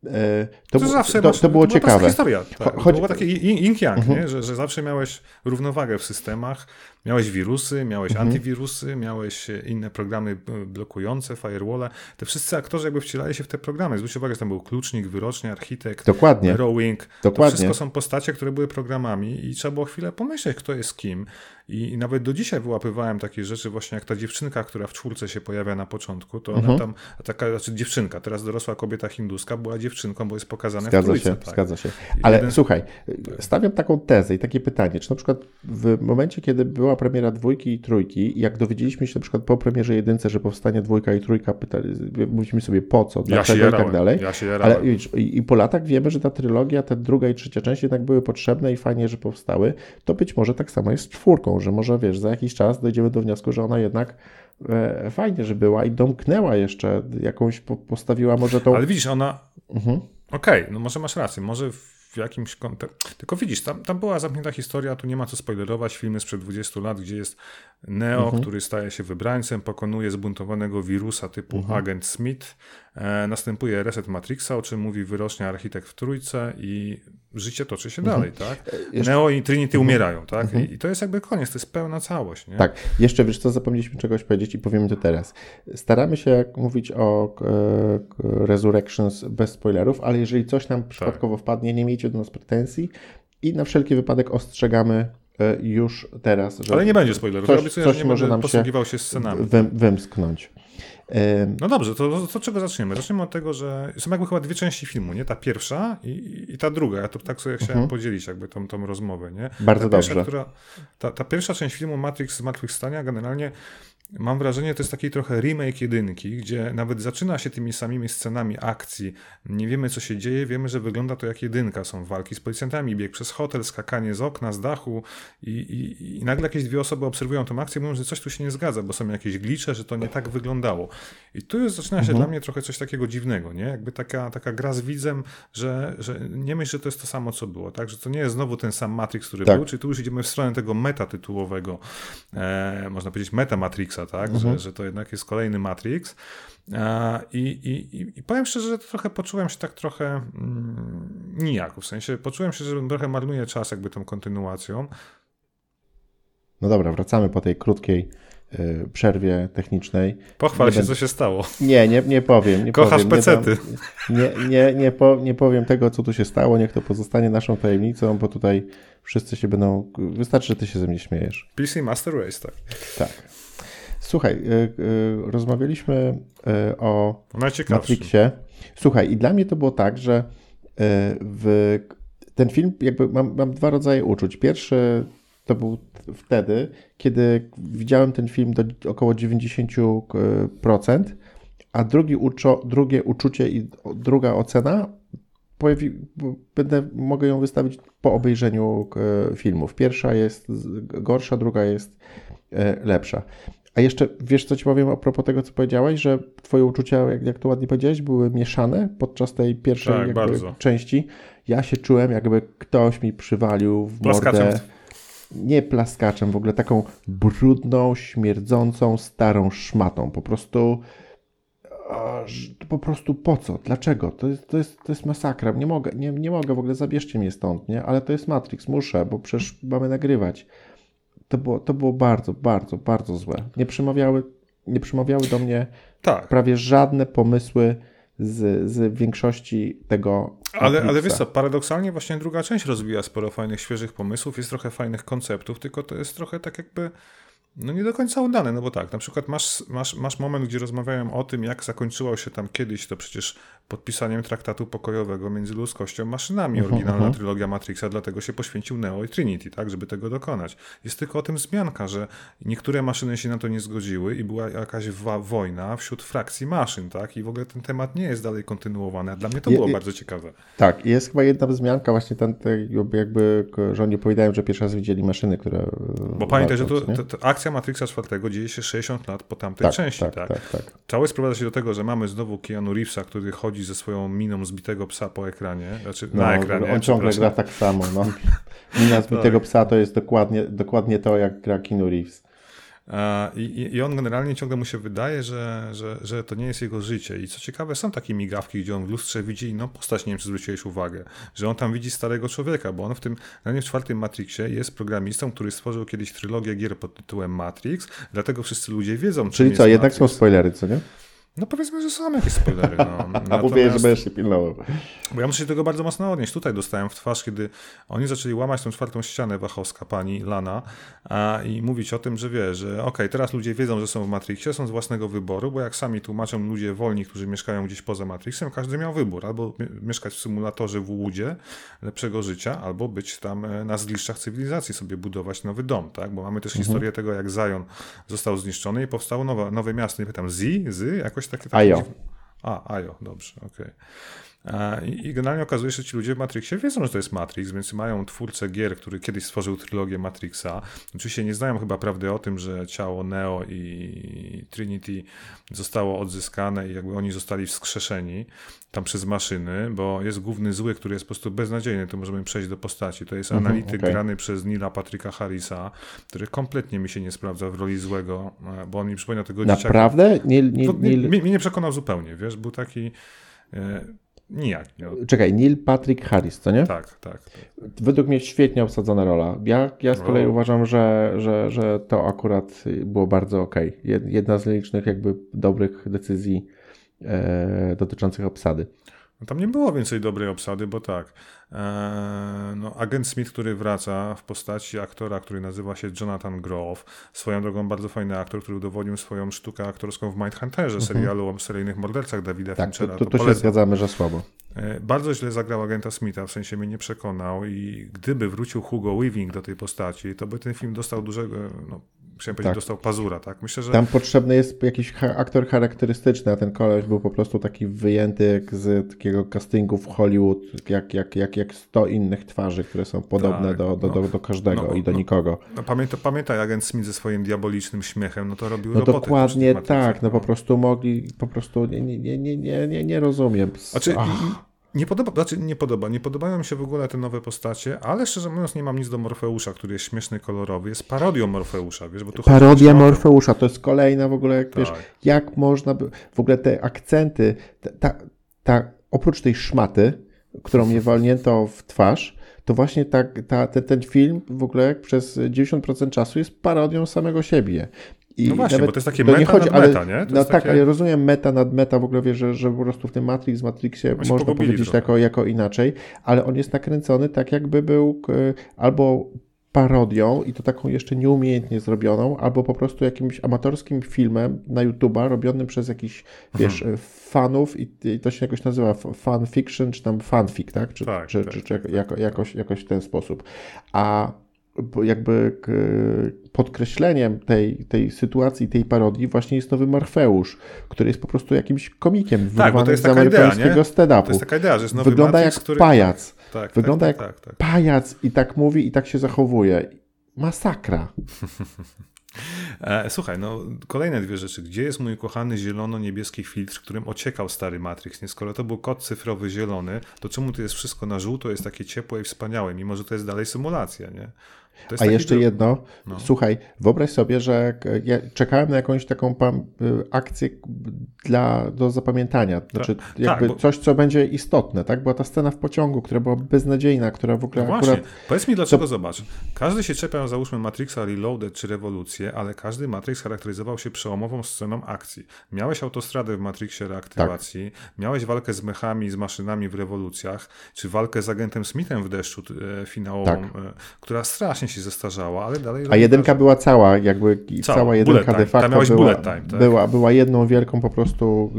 E, to, to, zawsze to, to było to ciekawe. historia. Tak. Cho, to było takie yin-yang, mhm. że, że zawsze miałeś równowagę w systemach, miałeś wirusy, miałeś mhm. antywirusy, miałeś inne programy blokujące, firewall. Te wszyscy aktorzy jakby wcielali się w te programy. Zwróć uwagę, że tam był klucznik, wyrocznia, architekt, Dokładnie. rowing. Dokładnie. To wszystko są postacie, które były programami i trzeba było chwilę pomyśleć, kto jest kim. I, nawet do dzisiaj wyłapywałem takie rzeczy, właśnie jak ta dziewczynka, która w czwórce się pojawia na początku, to mhm. ona tam, taka, znaczy dziewczynka, teraz dorosła kobieta hinduska, była dziewczynką, bo jest pokazane zgadza w trójce. Się, tak. Zgadza się. Ale jeden... słuchaj, tak. stawiam taką tezę i takie pytanie, czy na przykład w momencie, kiedy była premiera dwójki i trójki, jak dowiedzieliśmy się na przykład po premierze jedynce, że powstanie dwójka i trójka, pytali, mówiliśmy sobie po co, dlaczego ja i tak dalej. Ja się Ale i, i po latach wiemy, że ta trylogia, ta druga i trzecia część jednak były potrzebne i fajnie, że powstały, to być może tak samo jest z czwórką, że może wiesz, za jakiś czas dojdziemy do wniosku, że ona jednak fajnie, że była i domknęła jeszcze jakąś, postawiła może tą... Ale widzisz, ona... Mhm. Okej, okay, no może masz rację, może w jakimś kontekście. Tylko widzisz, tam, tam była zamknięta historia, tu nie ma co spoilerować. Filmy sprzed 20 lat, gdzie jest Neo, mhm. który staje się wybrańcem, pokonuje zbuntowanego wirusa typu mhm. Agent Smith. E, następuje reset Matrixa, o czym mówi wyrocznia architekt w trójce i życie toczy się mhm. dalej, tak? E, jeszcze... Neo i Trinity mhm. umierają, tak? Mhm. I, to jest jakby koniec, to jest pełna całość, nie? Tak. Jeszcze wiesz co, zapomnieliśmy czegoś powiedzieć i powiemy to teraz. Staramy się mówić o e, Resurrections bez spoilerów, ale jeżeli coś nam przypadkowo tak. wpadnie, nie miejcie do nas pretensji i na wszelki wypadek ostrzegamy e, już teraz. Że Ale nie będzie spoilerów. Coś, ja coś nie może nam się, się scenami. wymsknąć. No dobrze, to, to, czego zaczniemy? Zaczniemy od tego, że są jakby chyba dwie części filmu, nie? Ta pierwsza i, i ta druga. Ja to tak sobie chciałem mhm. podzielić jakby tą, tą rozmowę, nie? Bardzo ta dobrze. Pierwsza, która, ta, ta pierwsza część filmu Matrix Zmartwychwstania generalnie Mam wrażenie, to jest taki trochę remake jedynki, gdzie nawet zaczyna się tymi samymi scenami akcji. Nie wiemy, co się dzieje, wiemy, że wygląda to jak jedynka. Są walki z policjantami, bieg przez hotel, skakanie z okna, z dachu i, i, i nagle jakieś dwie osoby obserwują tę akcję i mówią, że coś tu się nie zgadza, bo są jakieś glicze, że to nie tak wyglądało. I tu już zaczyna się mhm. dla mnie trochę coś takiego dziwnego, nie? Jakby taka, taka gra z widzem, że, że nie myśl, że to jest to samo, co było, tak? Że to nie jest znowu ten sam Matrix, który tak. był, czy tu już idziemy w stronę tego meta tytułowego, e, można powiedzieć meta Matrix tak? Mhm. Że, że to jednak jest kolejny Matrix. I, i, i powiem szczerze, że trochę poczułem się tak trochę mm, nijako, w sensie poczułem się, że trochę marnuję czas jakby tą kontynuacją. No dobra, wracamy po tej krótkiej y, przerwie technicznej. Pochwal nie się, będę... co się stało. Nie, nie, nie powiem. Nie Kochasz powiem, pecety. Nie, nie, nie, nie, po, nie powiem tego, co tu się stało. Niech to pozostanie naszą tajemnicą, bo tutaj wszyscy się będą... Wystarczy, że ty się ze mnie śmiejesz. PC Master Race, tak. Tak. Słuchaj, y, y, rozmawialiśmy y, o Matrixie. Słuchaj, i dla mnie to było tak, że w ten film, jakby mam, mam dwa rodzaje uczuć. Pierwszy to był wtedy, kiedy widziałem ten film do około 90%, a drugi uczo, drugie uczucie i druga ocena pojawi, będę, mogę ją wystawić po obejrzeniu filmów. Pierwsza jest gorsza, druga jest e, lepsza. A jeszcze wiesz, co ci powiem a propos tego, co powiedziałeś, że twoje uczucia, jak, jak to ładnie powiedziałeś, były mieszane podczas tej pierwszej tak, części. Ja się czułem, jakby ktoś mi przywalił w mordę. Nie plaskaczem, w ogóle taką brudną, śmierdzącą, starą szmatą. Po prostu po prostu po co? Dlaczego? To jest, to jest, to jest masakra. Nie mogę, nie, nie mogę w ogóle, zabierzcie mnie stąd, nie? Ale to jest Matrix, muszę, bo przecież mamy nagrywać. To było, to było bardzo, bardzo, bardzo złe. Nie przemawiały, nie przemawiały do mnie tak. prawie żadne pomysły z, z większości tego. Ale, ale wiesz co, paradoksalnie właśnie druga część rozwija sporo fajnych, świeżych pomysłów, jest trochę fajnych konceptów, tylko to jest trochę tak jakby no nie do końca udane, no bo tak, na przykład masz, masz, masz moment, gdzie rozmawiają o tym, jak zakończyło się tam kiedyś to przecież podpisaniem traktatu pokojowego między ludzkością a maszynami, uh -huh, oryginalna uh -huh. trylogia Matrixa, dlatego się poświęcił Neo i Trinity, tak, żeby tego dokonać. Jest tylko o tym wzmianka, że niektóre maszyny się na to nie zgodziły i była jakaś wojna wśród frakcji maszyn, tak, i w ogóle ten temat nie jest dalej kontynuowany, a dla mnie to było je, bardzo ciekawe. Tak, jest chyba jedna wzmianka właśnie ten, jakby, że oni opowiadają, że pierwszy raz widzieli maszyny, które... Bo pamiętaj, że to, to, to akcja Matrixa 4 dzieje się 60 lat po tamtej tak, części, tak, tak? tak, tak. Całość sprowadza się do tego, że mamy znowu Keanu Reevesa, który chodzi chodzi ze swoją miną zbitego psa po ekranie, znaczy no, na ekranie. On ciągle gra tak samo. No. Mina zbitego tak. psa to jest dokładnie, dokładnie to, jak gra Keanu Reeves. I, I, on generalnie ciągle mu się wydaje, że, że, że to nie jest jego życie. I co ciekawe, są takie migawki, gdzie on w lustrze widzi inną postać, nie wiem, czy zwróciłeś uwagę, że on tam widzi starego człowieka, bo on w tym, w czwartym Matrixie jest programistą, który stworzył kiedyś trylogię gier pod tytułem Matrix, dlatego wszyscy ludzie wiedzą, Czyli co, jednak Matrix. są spoilery, co nie? No powiedzmy, że są jakieś spoilery. No. A mówię, że będziesz się pilnował. Bo ja muszę się tego bardzo mocno odnieść. Tutaj dostałem w twarz, kiedy oni zaczęli łamać tą czwartą ścianę wachowska, pani Lana, a, i mówić o tym, że wie, że okej, okay, teraz ludzie wiedzą, że są w Matrixie, są z własnego wyboru, bo jak sami tłumaczą ludzie wolni, którzy mieszkają gdzieś poza Matrixem, każdy miał wybór. Albo mieszkać w symulatorze w łudzie lepszego życia, albo być tam e, na zgliszczach cywilizacji, sobie budować nowy dom, tak? Bo mamy też mhm. historię tego, jak Zion został zniszczony i powstało nowe, nowe miasto. Nie pytam, Zi? Zy? Jakoś takie... takie Ajo. A, Ajo, dobrze, okej. Okay. I, generalnie okazuje się, że ci ludzie w Matrixie wiedzą, że to jest Matrix, więc mają twórcę gier, który kiedyś stworzył trylogię Matrixa. Oczywiście nie znają chyba prawdy o tym, że ciało Neo i Trinity zostało odzyskane i jakby oni zostali wskrzeszeni tam przez maszyny, bo jest główny zły, który jest po prostu beznadziejny, to możemy przejść do postaci. To jest mhm, analityk okay. grany przez Nila Patryka Harrisa, który kompletnie mi się nie sprawdza w roli złego, bo on mi przypomina tego Naprawdę? dzieciaka. Naprawdę? Nie, Mnie nie przekonał zupełnie, wiesz, był taki... E, Nijak. Nie. Czekaj, Neil Patrick Harris, co nie? Tak, tak. tak. Według mnie świetnie obsadzona rola. Ja, ja z kolei uważam, że, że, że to akurat było bardzo ok. Jedna z licznych jakby dobrych decyzji e, dotyczących obsady. No tam nie było więcej dobrej obsady, bo tak, e, no, agent Smith, który wraca w postaci aktora, który nazywa się Jonathan Grove, swoją drogą bardzo fajny aktor, który udowodnił swoją sztukę aktorską w Mindhunterze, mhm. serialu o seryjnych mordercach Davida tak, Finchera. To, to, to, to się zgadzamy, że słabo. E, bardzo źle zagrał agenta Smitha, w sensie mnie nie przekonał i gdyby wrócił Hugo Weaving do tej postaci, to by ten film dostał dużego, no, chciałem powiedzieć, tak. dostał pazura, tak? Myślę, że... Tam potrzebny jest jakiś aktor charakterystyczny, a ten koleś był po prostu taki wyjęty z takiego castingu w Hollywood, jak, jak, jak, jak 100 innych twarzy, które są podobne tak, do, do, no, do, do, każdego no, i do no, nikogo. No, pamiętaj, pamiętaj, agent Smith ze swoim diabolicznym śmiechem, no to robił No dokładnie tak, no po prostu mogli, po prostu nie, nie, nie, nie, nie, nie rozumiem. Znaczy. Nie podoba, znaczy nie podoba, nie podobają mi się w ogóle te nowe postacie, ale szczerze mówiąc nie mam nic do Morfeusza, który jest śmieszny, kolorowy, jest parodią Morfeusza, wiesz, bo tu Parodia Morfeusza, to jest kolejna w ogóle, jak, tak. wiesz, jak można, by, w ogóle te akcenty, ta, ta, ta, oprócz tej szmaty, którą mnie walnięto w twarz, to właśnie ta, ta, ten, ten film w ogóle przez 90% czasu jest parodią samego siebie. I no właśnie, bo to jest takie meta nie chodzi, meta, nie? To no tak, takie... ale rozumiem meta nad meta, w ogóle wiesz, że, że po prostu w tym Matrix, Matrixie można powiedzieć jako, jako inaczej, ale on jest nakręcony tak, jakby był albo parodią i to taką jeszcze nieumiejętnie zrobioną, albo po prostu jakimś amatorskim filmem na YouTube'a robionym przez jakichś, wiesz, mhm. fanów i, i, to się jakoś nazywa fan fiction, czy tam fanfic, tak? Czy, tak, czy, tak, czy, czy tak, jako, jakoś, jakoś w ten sposób. A jakby podkreśleniem tej, tej sytuacji, tej parodii właśnie jest nowy Morfeusz, który jest po prostu jakimś komikiem tak, bo to jest z amerykańskiego stand-upu. To jest taka idea, że jest nowy Wygląda Matrix, jak który... pajac. Tak, tak, Wygląda tak, jak tak, tak. pajac i tak mówi i tak się zachowuje. Masakra. E, słuchaj, no kolejne dwie rzeczy. Gdzie jest mój kochany zielono-niebieski filtr, którym ociekał stary Matrix? Nie, skoro to był kod cyfrowy zielony, to czemu to jest wszystko na żółto, jest takie ciepłe i wspaniałe, mimo że to jest dalej symulacja, nie? A jeszcze jedno, no. słuchaj, wyobraź sobie, że ja czekałem na jakąś taką y, akcję dla, do zapamiętania, znaczy tak, jakby tak, bo... coś, co będzie istotne, tak? Była ta scena w pociągu, która była beznadziejna, która w ogóle no właśnie, akurat... powiedz mi dlaczego, to... zobacz, każdy się czepiał, załóżmy Matrixa Reloaded czy Rewolucję, ale każdy Matrix charakteryzował się przełomową sceną akcji. Miałeś autostradę w Matrixie reaktywacji, tak. miałeś walkę z mechami, z maszynami w rewolucjach, czy walkę z agentem Smithem w deszczu e, finałową, tak. e, która strasznie się zestarzała, ale dalej... A jedynka była cała, jakby cała, cała jedynka de facto była, time, tak? była, była jedną wielką po prostu,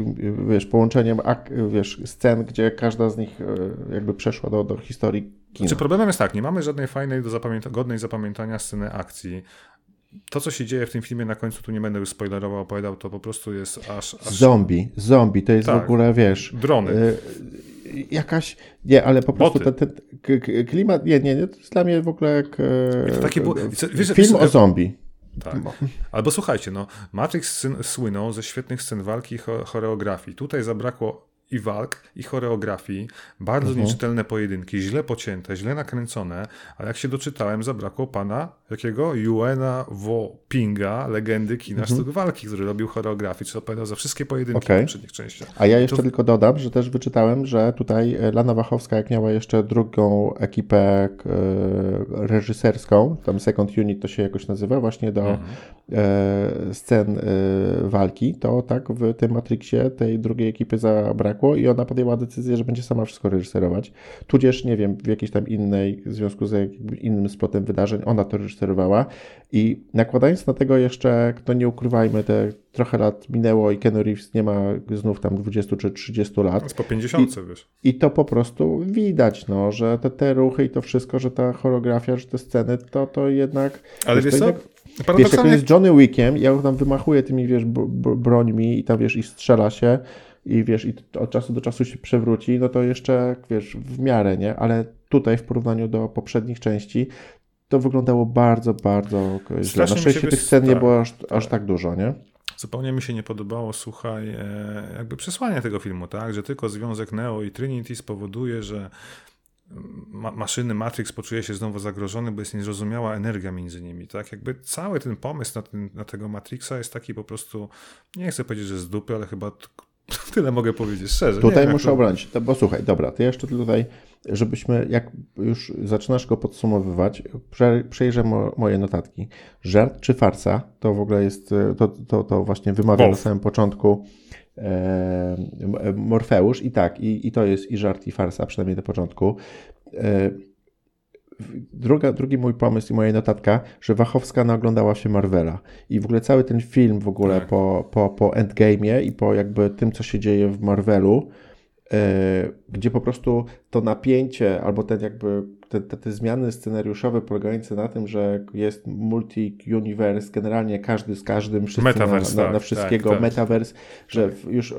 wiesz, połączeniem wiesz, scen, gdzie każda z nich e, jakby przeszła do, do historii kina. Znaczy problemem jest tak, nie mamy żadnej fajnej, do zapamięta godnej zapamiętania sceny akcji. To, co się dzieje w tym filmie na końcu, tu nie będę już spoilerował, opowiadał, to po prostu jest aż... aż... Zombie, zombie, to jest tak. w ogóle, wiesz... Drony. Y jakaś, nie, ale po prostu ten, ten, klimat, nie, nie, nie, to jest dla mnie w ogóle jak taki był, wiesz, film wiesz, o zombie. Tak. Albo słuchajcie, no, Matrix słynął ze świetnych scen walki i choreografii. Tutaj zabrakło i walk, i choreografii, bardzo mhm. nieczytelne pojedynki, źle pocięte, źle nakręcone, ale jak się doczytałem, zabrakło pana jakiego? Yuena Wo Pinga, legendy kina mhm. sztuk walki, który robił choreografię, czy opowiadał za wszystkie pojedynki okay. w poprzednich częściach. A ja jeszcze to... tylko dodam, że też wyczytałem, że tutaj e, Lana Wachowska, jak miała jeszcze drugą ekipę e, reżyserską, tam Second Unit to się jakoś nazywa, właśnie do mhm. e, scen walki, to tak w tym Matrixie tej drugiej ekipy zabrakło zabrakło i ona podjęła decyzję, że będzie sama wszystko reżyserować. Tudzież, nie wiem, w jakiejś tam innej, w związku z innym splotem wydarzeń, ona to reżyserowała i nakładając na tego jeszcze, to nie ukrywajmy, te trochę lat minęło i Ken Reeves nie ma znów tam 20 czy 30 lat. Jest po 50, I, wiesz. I to po prostu widać, no, że te, te ruchy i to wszystko, że ta choreografia, że te sceny, to, to jednak... Ale wiesz, wiesz co? Jednak, Wiesz, jak on jest Johnny Wickiem, ja tam wymachuję tymi, wiesz, brońmi i tam, wiesz, i strzela się, i wiesz, i od czasu do czasu się przewróci, no to jeszcze, wiesz, w miarę, nie? Ale tutaj w porównaniu do poprzednich części to wyglądało bardzo, bardzo źle. Na szczęście tych scen nie było aż, aż tak dużo, nie? Zupełnie mi się nie podobało, słuchaj, e, jakby przesłanie tego filmu, tak? Że tylko związek Neo i Trinity spowoduje, że ma maszyny Matrix poczuje się znowu zagrożony, bo jest niezrozumiała energia między nimi, tak? Jakby cały ten pomysł na, ten, na tego Matrixa jest taki po prostu, nie chcę powiedzieć, że z dupy, ale chyba Tyle mogę powiedzieć szczerze. Tutaj muszę to... obronić, bo słuchaj, dobra, to jeszcze tutaj, żebyśmy, jak już zaczynasz go podsumowywać, przejrzę mo, moje notatki. Żart czy farsa, to w ogóle jest, to, to, to właśnie wymawiam na samym początku e, Morfeusz i tak, i, i to jest i żart i farsa, przynajmniej na początku. E, druga, drugi mój pomysł i moja notatka, że Wachowska naoglądała się Marvela i w ogóle cały ten film w ogóle tak. po, po, po Endgame'ie i po jakby tym, co się dzieje w Marvelu, yy, gdzie po prostu to napięcie albo ten jakby te, te, te, zmiany scenariuszowe polegające na tym, że jest multi-universe, generalnie każdy z każdym, wszyscy na, na, na tak, wszystkiego, tak, tak. metaverse, że tak. już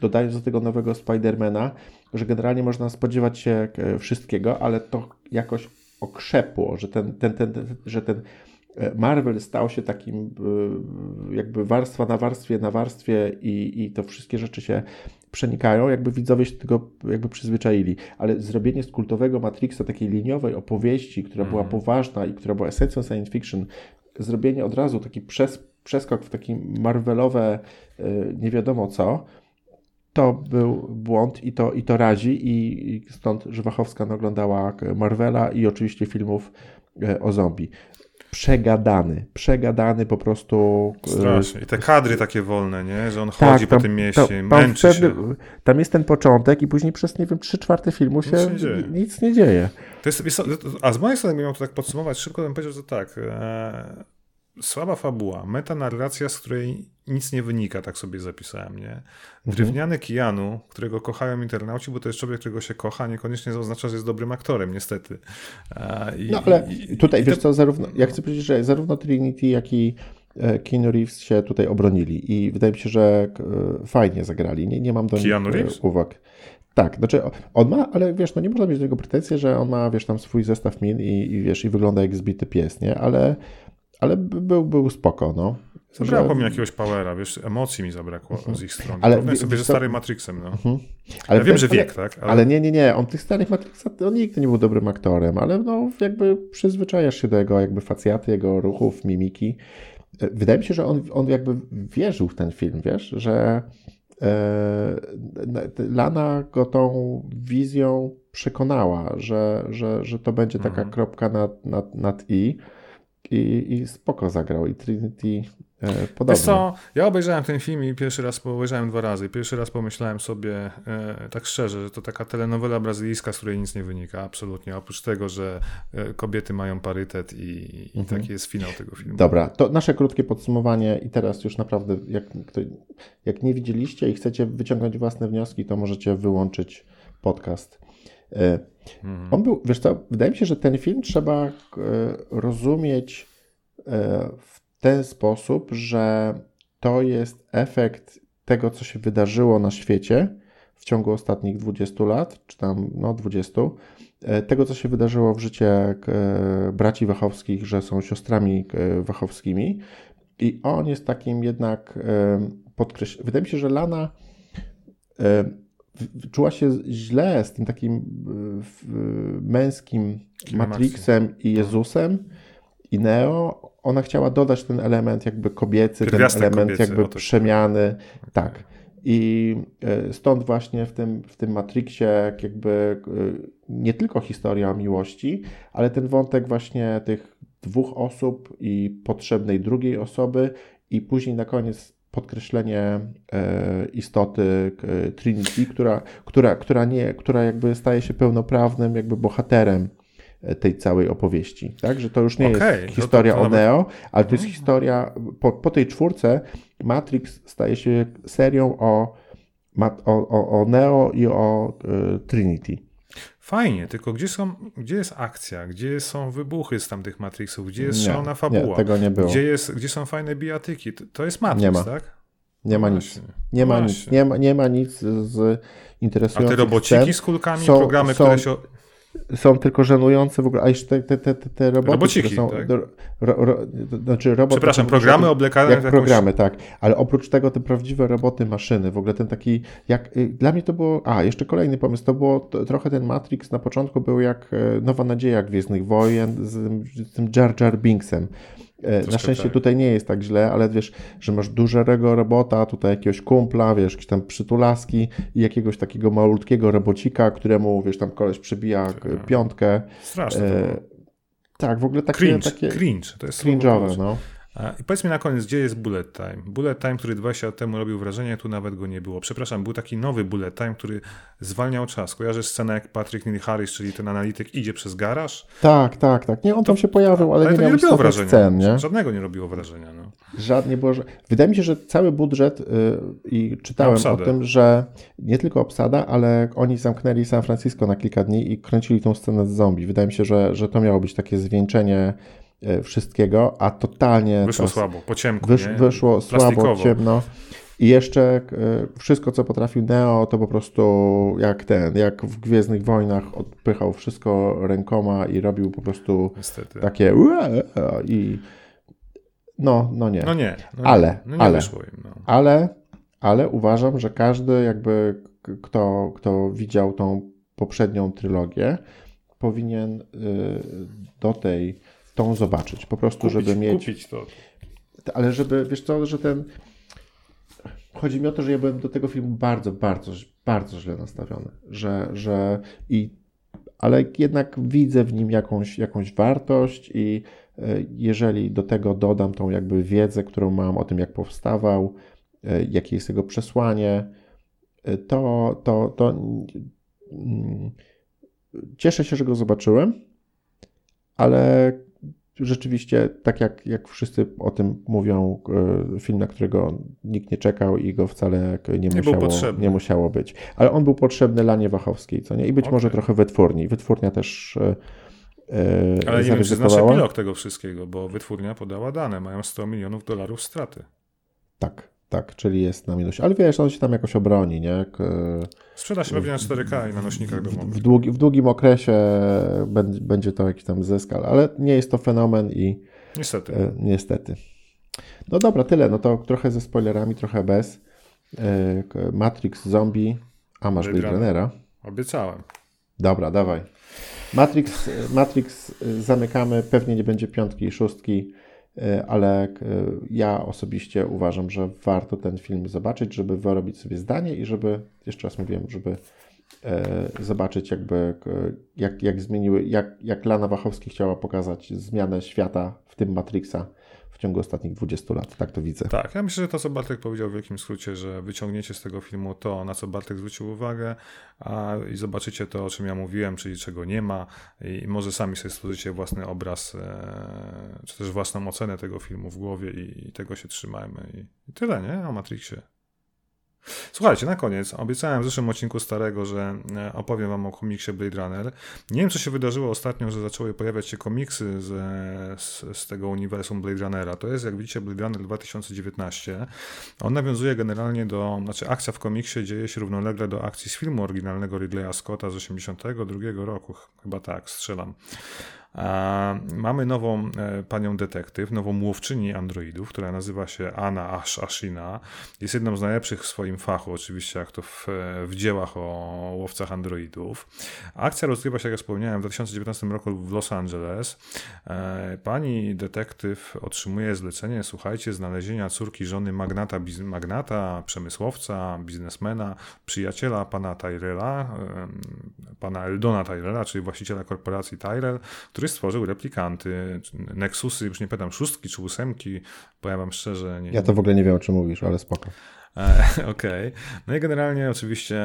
dodając do tego nowego Spidermana, że generalnie można spodziewać się e, wszystkiego, ale to jakoś okrzepło, że ten, ten, ten, ten, że ten e, Marvel stał się takim e, jakby warstwa na warstwie na warstwie i, i to wszystkie rzeczy się przenikają, jakby widzowie się tego jakby przyzwyczaili. Ale zrobienie z kultowego Matrixa takiej liniowej opowieści, która była mhm. poważna i która była esencją science fiction, zrobienie od razu taki przes, przeskok w takie Marvelowe e, nie wiadomo co, to był błąd i to, i to razi i, stąd Żywachowska oglądała Marvela i oczywiście filmów e, o zombie. Przegadany, przegadany po prostu. E, Strasznie. I te kadry takie wolne, nie? Że on tak, chodzi tam, po tym mieście, tam, męczy się. Tam jest ten początek i później przez, nie wiem, trzy czwarte filmu się nic nie dzieje. Nic nie dzieje. To jest, a z mojej strony, miał to tak podsumować szybko, bym powiedział, że tak. E słaba fabuła, metanarracja, z której nic nie wynika, tak sobie zapisałem, nie? Drewniany Kijanu, którego kochają internauci, bo to jest człowiek, którego się kocha, niekoniecznie oznacza, że jest dobrym aktorem, niestety. I, no ale i, tutaj, i wiesz co, zarówno, ja chcę powiedzieć, że zarówno Trinity, jak i e, Keanu Reeves się tutaj obronili i wydaje mi się, że e, fajnie zagrali. Nie, nie mam do Keanu nich Reeves? uwag. Tak, znaczy on ma, ale wiesz, no nie można mieć do niego pretensji, że on ma, wiesz, tam swój zestaw min i, i wiesz, i wygląda jak zbity pies, nie? Ale, ale był, był spoko, no. Zabrakło że... mi jakiegoś powera, wiesz, emocji mi zabrakło mhm. z ich strony. Ale Porównaj sobie ze starym Matrixem, no. Mhm. Ale ja wiem, że wiek, tak? Ale... ale... nie, nie, nie, on tych starych Matrixa, on nigdy nie był dobrym aktorem, ale no jakby przyzwyczajasz się do jego jakby facjaty, jego ruchów, mimiki. Wydaje mi się, że on, on jakby wierzył w ten film, wiesz, że e, Lana go tą wizją przekonała, że, że, że to będzie taka mhm. kropka nad, nad, nad i. I, I spoko zagrał. I Trinity E, podobnie. Wiesz co, ja obejrzałem ten film i pierwszy raz obejrzałem dwa razy. Pierwszy raz pomyślałem sobie e, tak szczerze, że to taka telenowela brazylijska, z której nic nie wynika, absolutnie. Oprócz tego, że e, kobiety mają parytet i, i mhm. taki jest finał tego filmu. Dobra, to nasze krótkie podsumowanie i teraz już naprawdę, jak, jak nie widzieliście i chcecie wyciągnąć własne wnioski, to możecie wyłączyć podcast. Mhm. On był, wiesz co, wydaje mi się, że ten film trzeba rozumieć w ten sposób, że to jest efekt tego, co się wydarzyło na świecie w ciągu ostatnich 20 lat, czy tam no 20, e, tego, co się wydarzyło w życiu e, braci Wachowskich, że są siostrami e, Wachowskimi. I on jest takim jednak podkreśleniem. Wydaje mi się, że Lana czuła się źle z tym takim męskim Matrixem i Jezusem i Neo. Ona chciała dodać ten element jakby kobiecy, ten element kobiecy, jakby przemiany. Tak. I e, stąd właśnie w tym, w tym Matrixie jakby e, nie tylko historia miłości, ale ten wątek właśnie tych dwóch osób i potrzebnej drugiej osoby i później na koniec podkreślenie e, istoty Trinity, która, która, która, nie, która jakby staje się pełnoprawnym jakby bohaterem tej całej opowieści. Tak? Że to już nie okay, jest historia to, to, to o Neo, ale to jest mhm. historia, po, po tej czwórce Matrix staje się serią o, o, o, Neo i o y, Trinity. Fajnie, tylko gdzie, są, gdzie jest akcja, gdzie są wybuchy z tamtych Matrixów, gdzie jest szalona fabuła, nie, tego nie było. Gdzie, jest, gdzie są fajne bijatyki, to, to jest Matrix, nie ma. tak? Nie ma nic. Nie ma nic. Nie ma, nie ma nic z interesujących A te robociki scen. z kulkami, są, programy, są, które się są tylko żenujące w ogóle, a jeszcze te, te, te, te roboty, Robociki, są, tak. ro, ro, znaczy roboty, Przepraszam, programy oblekane jak jakąś... programy, tak, ale oprócz tego te prawdziwe roboty, maszyny, w ogóle ten taki, jak, y, dla mnie to było, a jeszcze kolejny pomysł, to było to, trochę ten Matrix na początku był jak e, Nowa Nadzieja Gwiezdnych Wojen z, z tym Jar Jar Binksem, E, na szczęście tak. tutaj nie jest tak źle, ale wiesz, że masz dużego robota, tutaj jakiegoś kumpla, wiesz, jakieś tam przytulaski i jakiegoś takiego malutkiego robocika, któremu, wiesz, tam koleś przebija tak. piątkę. Straszne. E, tak, w ogóle takie... Cringe, takie cringe. To jest cringe'owe, no. I powiedz mi na koniec, gdzie jest Bullet Time? Bullet Time, który 20 lat temu robił wrażenie, tu nawet go nie było. Przepraszam, był taki nowy Bullet Time, który zwalniał czas. Kojarzysz scenę, jak Patrick Neil Harris, czyli ten analityk, idzie przez garaż? Tak, tak, tak. Nie, on to, tam się pojawił, ale, ale nie, nie robiło wrażenia. Scen, nie? Żadnego nie robiło wrażenia. No. Żadnie było. Wydaje mi się, że cały budżet yy, i czytałem o tym, że nie tylko obsada, ale oni zamknęli San Francisco na kilka dni i kręcili tą scenę z zombie. Wydaje mi się, że, że to miało być takie zwieńczenie wszystkiego, a totalnie. Wyszło słabo, po ciemku. Wysz, wyszło słabo, ciemno. I jeszcze e, wszystko, co potrafił Neo, to po prostu jak ten, jak w Gwiezdnych Wojnach odpychał wszystko rękoma i robił po prostu Niestety. takie i no, no nie. No nie. No ale, nie, no nie ale, im, no. ale, ale uważam, że każdy jakby, kto, kto widział tą poprzednią trylogię, powinien y, do tej tą zobaczyć. Po prostu, kupić, żeby mieć. Kupić to. Ale żeby, wiesz co, że ten. Chodzi mi o to, że ja byłem do tego filmu bardzo, bardzo, bardzo źle nastawiony. Że, że i. Ale jednak widzę w nim jakąś, jakąś wartość i e, jeżeli do tego dodam tą jakby wiedzę, którą mam o tym, jak powstawał, e, jakie jest jego przesłanie, e, to, to, to cieszę się, że go zobaczyłem, ale rzeczywiście, tak jak, jak wszyscy o tym mówią, e, film, na którego nikt nie czekał i go wcale nie, nie musiało, nie musiało być. Ale on był potrzebny Lanie Wachowskiej, co nie? I być okay. może trochę wytwórni. Wytwórnia też e Ale nie wiem, czy znasz epilog tego wszystkiego, bo wytwórnia podała dane, mają 100 milionów dolarów straty. Tak, tak, czyli jest na minusie. Ale wiesz, on się tam jakoś obroni, nie? Sprzeda się pewnie na 4K i na nośnikach domowych. W, długi, w długim okresie będzie to jakiś tam zysk, ale nie jest to fenomen i niestety. E, niestety. No dobra, tyle. No to trochę ze spoilerami, trochę bez. E, Matrix, Zombie, a masz Blade Runnera. Obiecałem. Dobra, dawaj. Matrix, Matrix e, zamykamy, pewnie nie będzie piątki i szóstki. E, ale e, ja osobiście uważam, że warto ten film zobaczyć, żeby wyrobić sobie zdanie i żeby, jeszcze raz mówiłem, żeby e, zobaczyć jakby jak, jak zmieniły, jak, jak Lana Wachowski chciała pokazać zmianę świata, w tym Matrixa, w ciągu ostatnich 20 lat. Tak to widzę. Tak, ja myślę, że to, co Bartek powiedział w wielkim skrócie, że wyciągniecie z tego filmu to, na co Bartek zwrócił uwagę, a i zobaczycie to, o czym ja mówiłem, czyli czego nie ma, i może sami sobie stworzycie własny obraz, e, czy też własną ocenę tego filmu w głowie i, i tego się trzymajmy. I, I tyle, nie? O Matrixie. Słuchajcie, na koniec, obiecałem w zeszłym odcinku starego, że e, opowiem wam o komiksie Blade Runner. Nie wiem, co się wydarzyło ostatnio, że zaczęły pojawiać się komiksy z, z, z tego uniwersum Blade Runnera. To jest, jak widzicie, Blade Runner 2019. On nawiązuje generalnie do, znaczy akcja w komiksie dzieje się równolegle do akcji z filmu oryginalnego Ridleya Scotta z 82 roku, chyba tak, strzelam. Mamy nową e, panią detektyw, nową łowczyni androidów, która nazywa się Anna Ash Ashina. Jest jedną z najlepszych w swoim fachu, oczywiście, jak to w, w dziełach o łowcach androidów. Akcja rozgrywa się, jak wspomniałem, w 2019 roku w Los Angeles. E, pani detektyw otrzymuje zlecenie, słuchajcie, znalezienia córki żony magnata, magnata przemysłowca, biznesmena, przyjaciela pana Tyrella, pana Eldona Tyrella, czyli właściciela korporacji Tyrell, który który stworzył replikanty, Nexusy, już nie pytam, szóstki czy ósemki, bo ja wam szczerze nie... Ja to w ogóle nie wiem, o czym mówisz, ale spoko. E, okej. Okay. No i generalnie oczywiście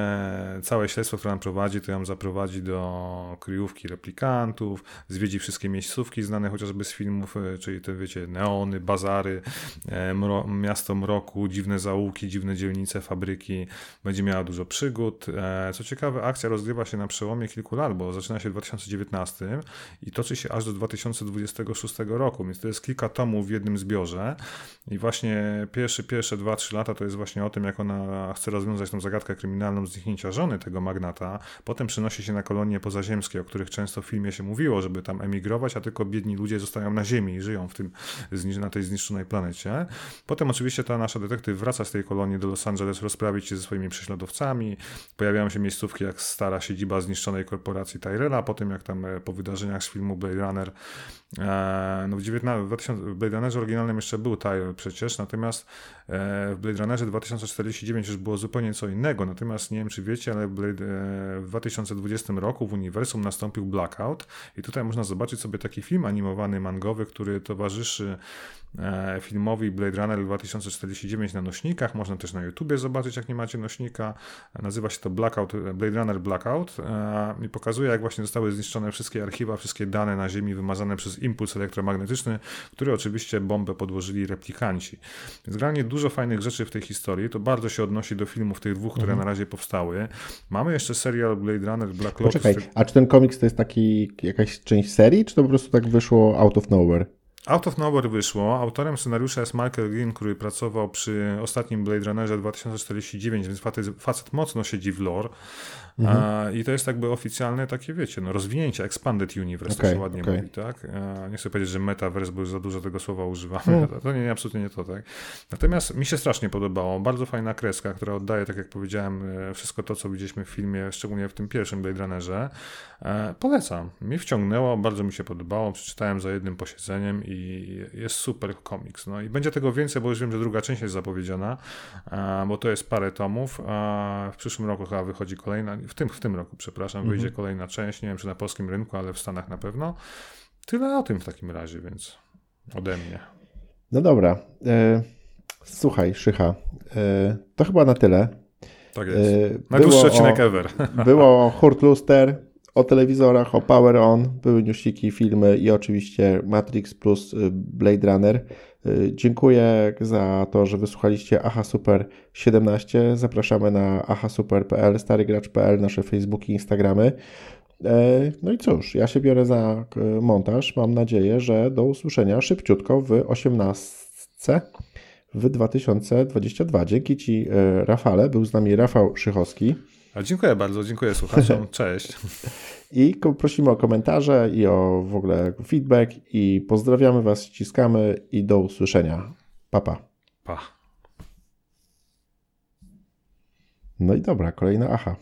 całe śledztwo, które nam prowadzi, to ją zaprowadzi do kryjówki replikantów, zwiedzi wszystkie miejscówki znane chociażby z filmów, e, czyli te wiecie, neony, bazary, e, mro, miasto mroku, dziwne zaułki, dziwne dzielnice, fabryki. Będzie miała dużo przygód. Co ciekawe, akcja rozgrywa się na przełomie kilku lat, bo zaczyna się w 2019 i toczy się aż do 2026 roku, więc to jest kilka tomów w jednym zbiorze i właśnie pierwsze, pierwsze 2-3 lata to jest właśnie właśnie o tym, jak ona chce rozwiązać tą zagadkę kryminalną zniknięcia żony tego magnata. Potem przenosi się na kolonie pozaziemskie, o których często w filmie się mówiło, żeby tam emigrować, a tylko biedni ludzie zostają na ziemi i żyją w tym, na tej zniszczonej planecie. Potem oczywiście ta nasza detektyw wraca z tej kolonii do Los Angeles rozprawić się ze swoimi prześladowcami. Pojawiają się miejscówki jak stara siedziba zniszczonej korporacji Tyrella, potem jak tam e, po wydarzeniach z filmu Blade Runner no w, 19, w 2000, w Blade Runnerze oryginalnym jeszcze był Tyrell przecież, natomiast e, w Blade Runnerze 2049 już było zupełnie co innego, natomiast nie wiem czy wiecie, ale w 2020 roku w uniwersum nastąpił Blackout i tutaj można zobaczyć sobie taki film animowany, mangowy, który towarzyszy e, filmowi Blade Runner 2049 na nośnikach, można też na YouTubie zobaczyć jak nie macie nośnika, nazywa się to Blackout, Blade Runner Blackout e, i pokazuje jak właśnie zostały zniszczone wszystkie archiwa, wszystkie dane na Ziemi wymazane przez impuls elektromagnetyczny, który oczywiście bombę podłożyli replikanci. Więc generalnie dużo fajnych rzeczy w tej historii, historii, to bardzo się odnosi do filmów tych dwóch, które mhm. na razie powstały. Mamy jeszcze serial Blade Runner Black Lotus. Poczekaj, a czy ten komiks to jest taki jakaś część serii, czy to po prostu tak wyszło out of nowhere? Out of Nowhere wyszło. Autorem scenariusza jest Michael Green, który pracował przy ostatnim Blade Runnerze 2049, więc facet, facet mocno siedzi w lore. Mhm. A, I to jest jakby oficjalne takie, wiecie, no, rozwinięcie, expanded universe, okay, to się ładnie okay. mówi, tak? A, nie chcę powiedzieć, że metaverse, bo już za dużo tego słowa używamy. Mm. To nie, absolutnie nie to, tak? Natomiast mi się strasznie podobało. Bardzo fajna kreska, która oddaje, tak jak powiedziałem, e, wszystko to, co widzieliśmy w filmie, szczególnie w tym pierwszym Blade Runnerze. E, polecam. Mi wciągnęło, bardzo mi się podobało. Przeczytałem za jednym posiedzeniem i jest super komiks. No i będzie tego więcej, bo już wiem, że druga część jest zapowiedziana, e, bo to jest parę tomów. W przyszłym roku chyba wychodzi kolejna, w tym, w tym roku, przepraszam, wyjdzie mhm. kolejna część. Nie wiem, czy na polskim rynku, ale w Stanach na pewno. Tyle o tym w takim razie, więc ode mnie. No dobra. E, słuchaj, Szycha, e, to chyba na tyle. Tak jest. E, Najdłuższy odcinek o, ever. było o Hurt Luster, o telewizorach, o Power On, były newsiki, filmy i oczywiście Matrix plus Blade Runner. Y, dziękuję za to, że wysłuchaliście Aha Super 17. Zapraszamy na ahasuper.pl, starygracz.pl, nasze Facebooki, Instagramy. E, no i cóż, ja się biorę za montaż. Mam nadzieję, że do usłyszenia szybciutko w 18 w 2022. Dzięki Ci, e, Rafale. Był z nami Rafał Szychowski. A dziękuję bardzo, dziękuję słuchaczom. Cześć. I prosimy o komentarze i o w ogóle feedback i pozdrawiamy Was, ściskamy i do usłyszenia. Papa. Pa. No i dobra, kolejna aha.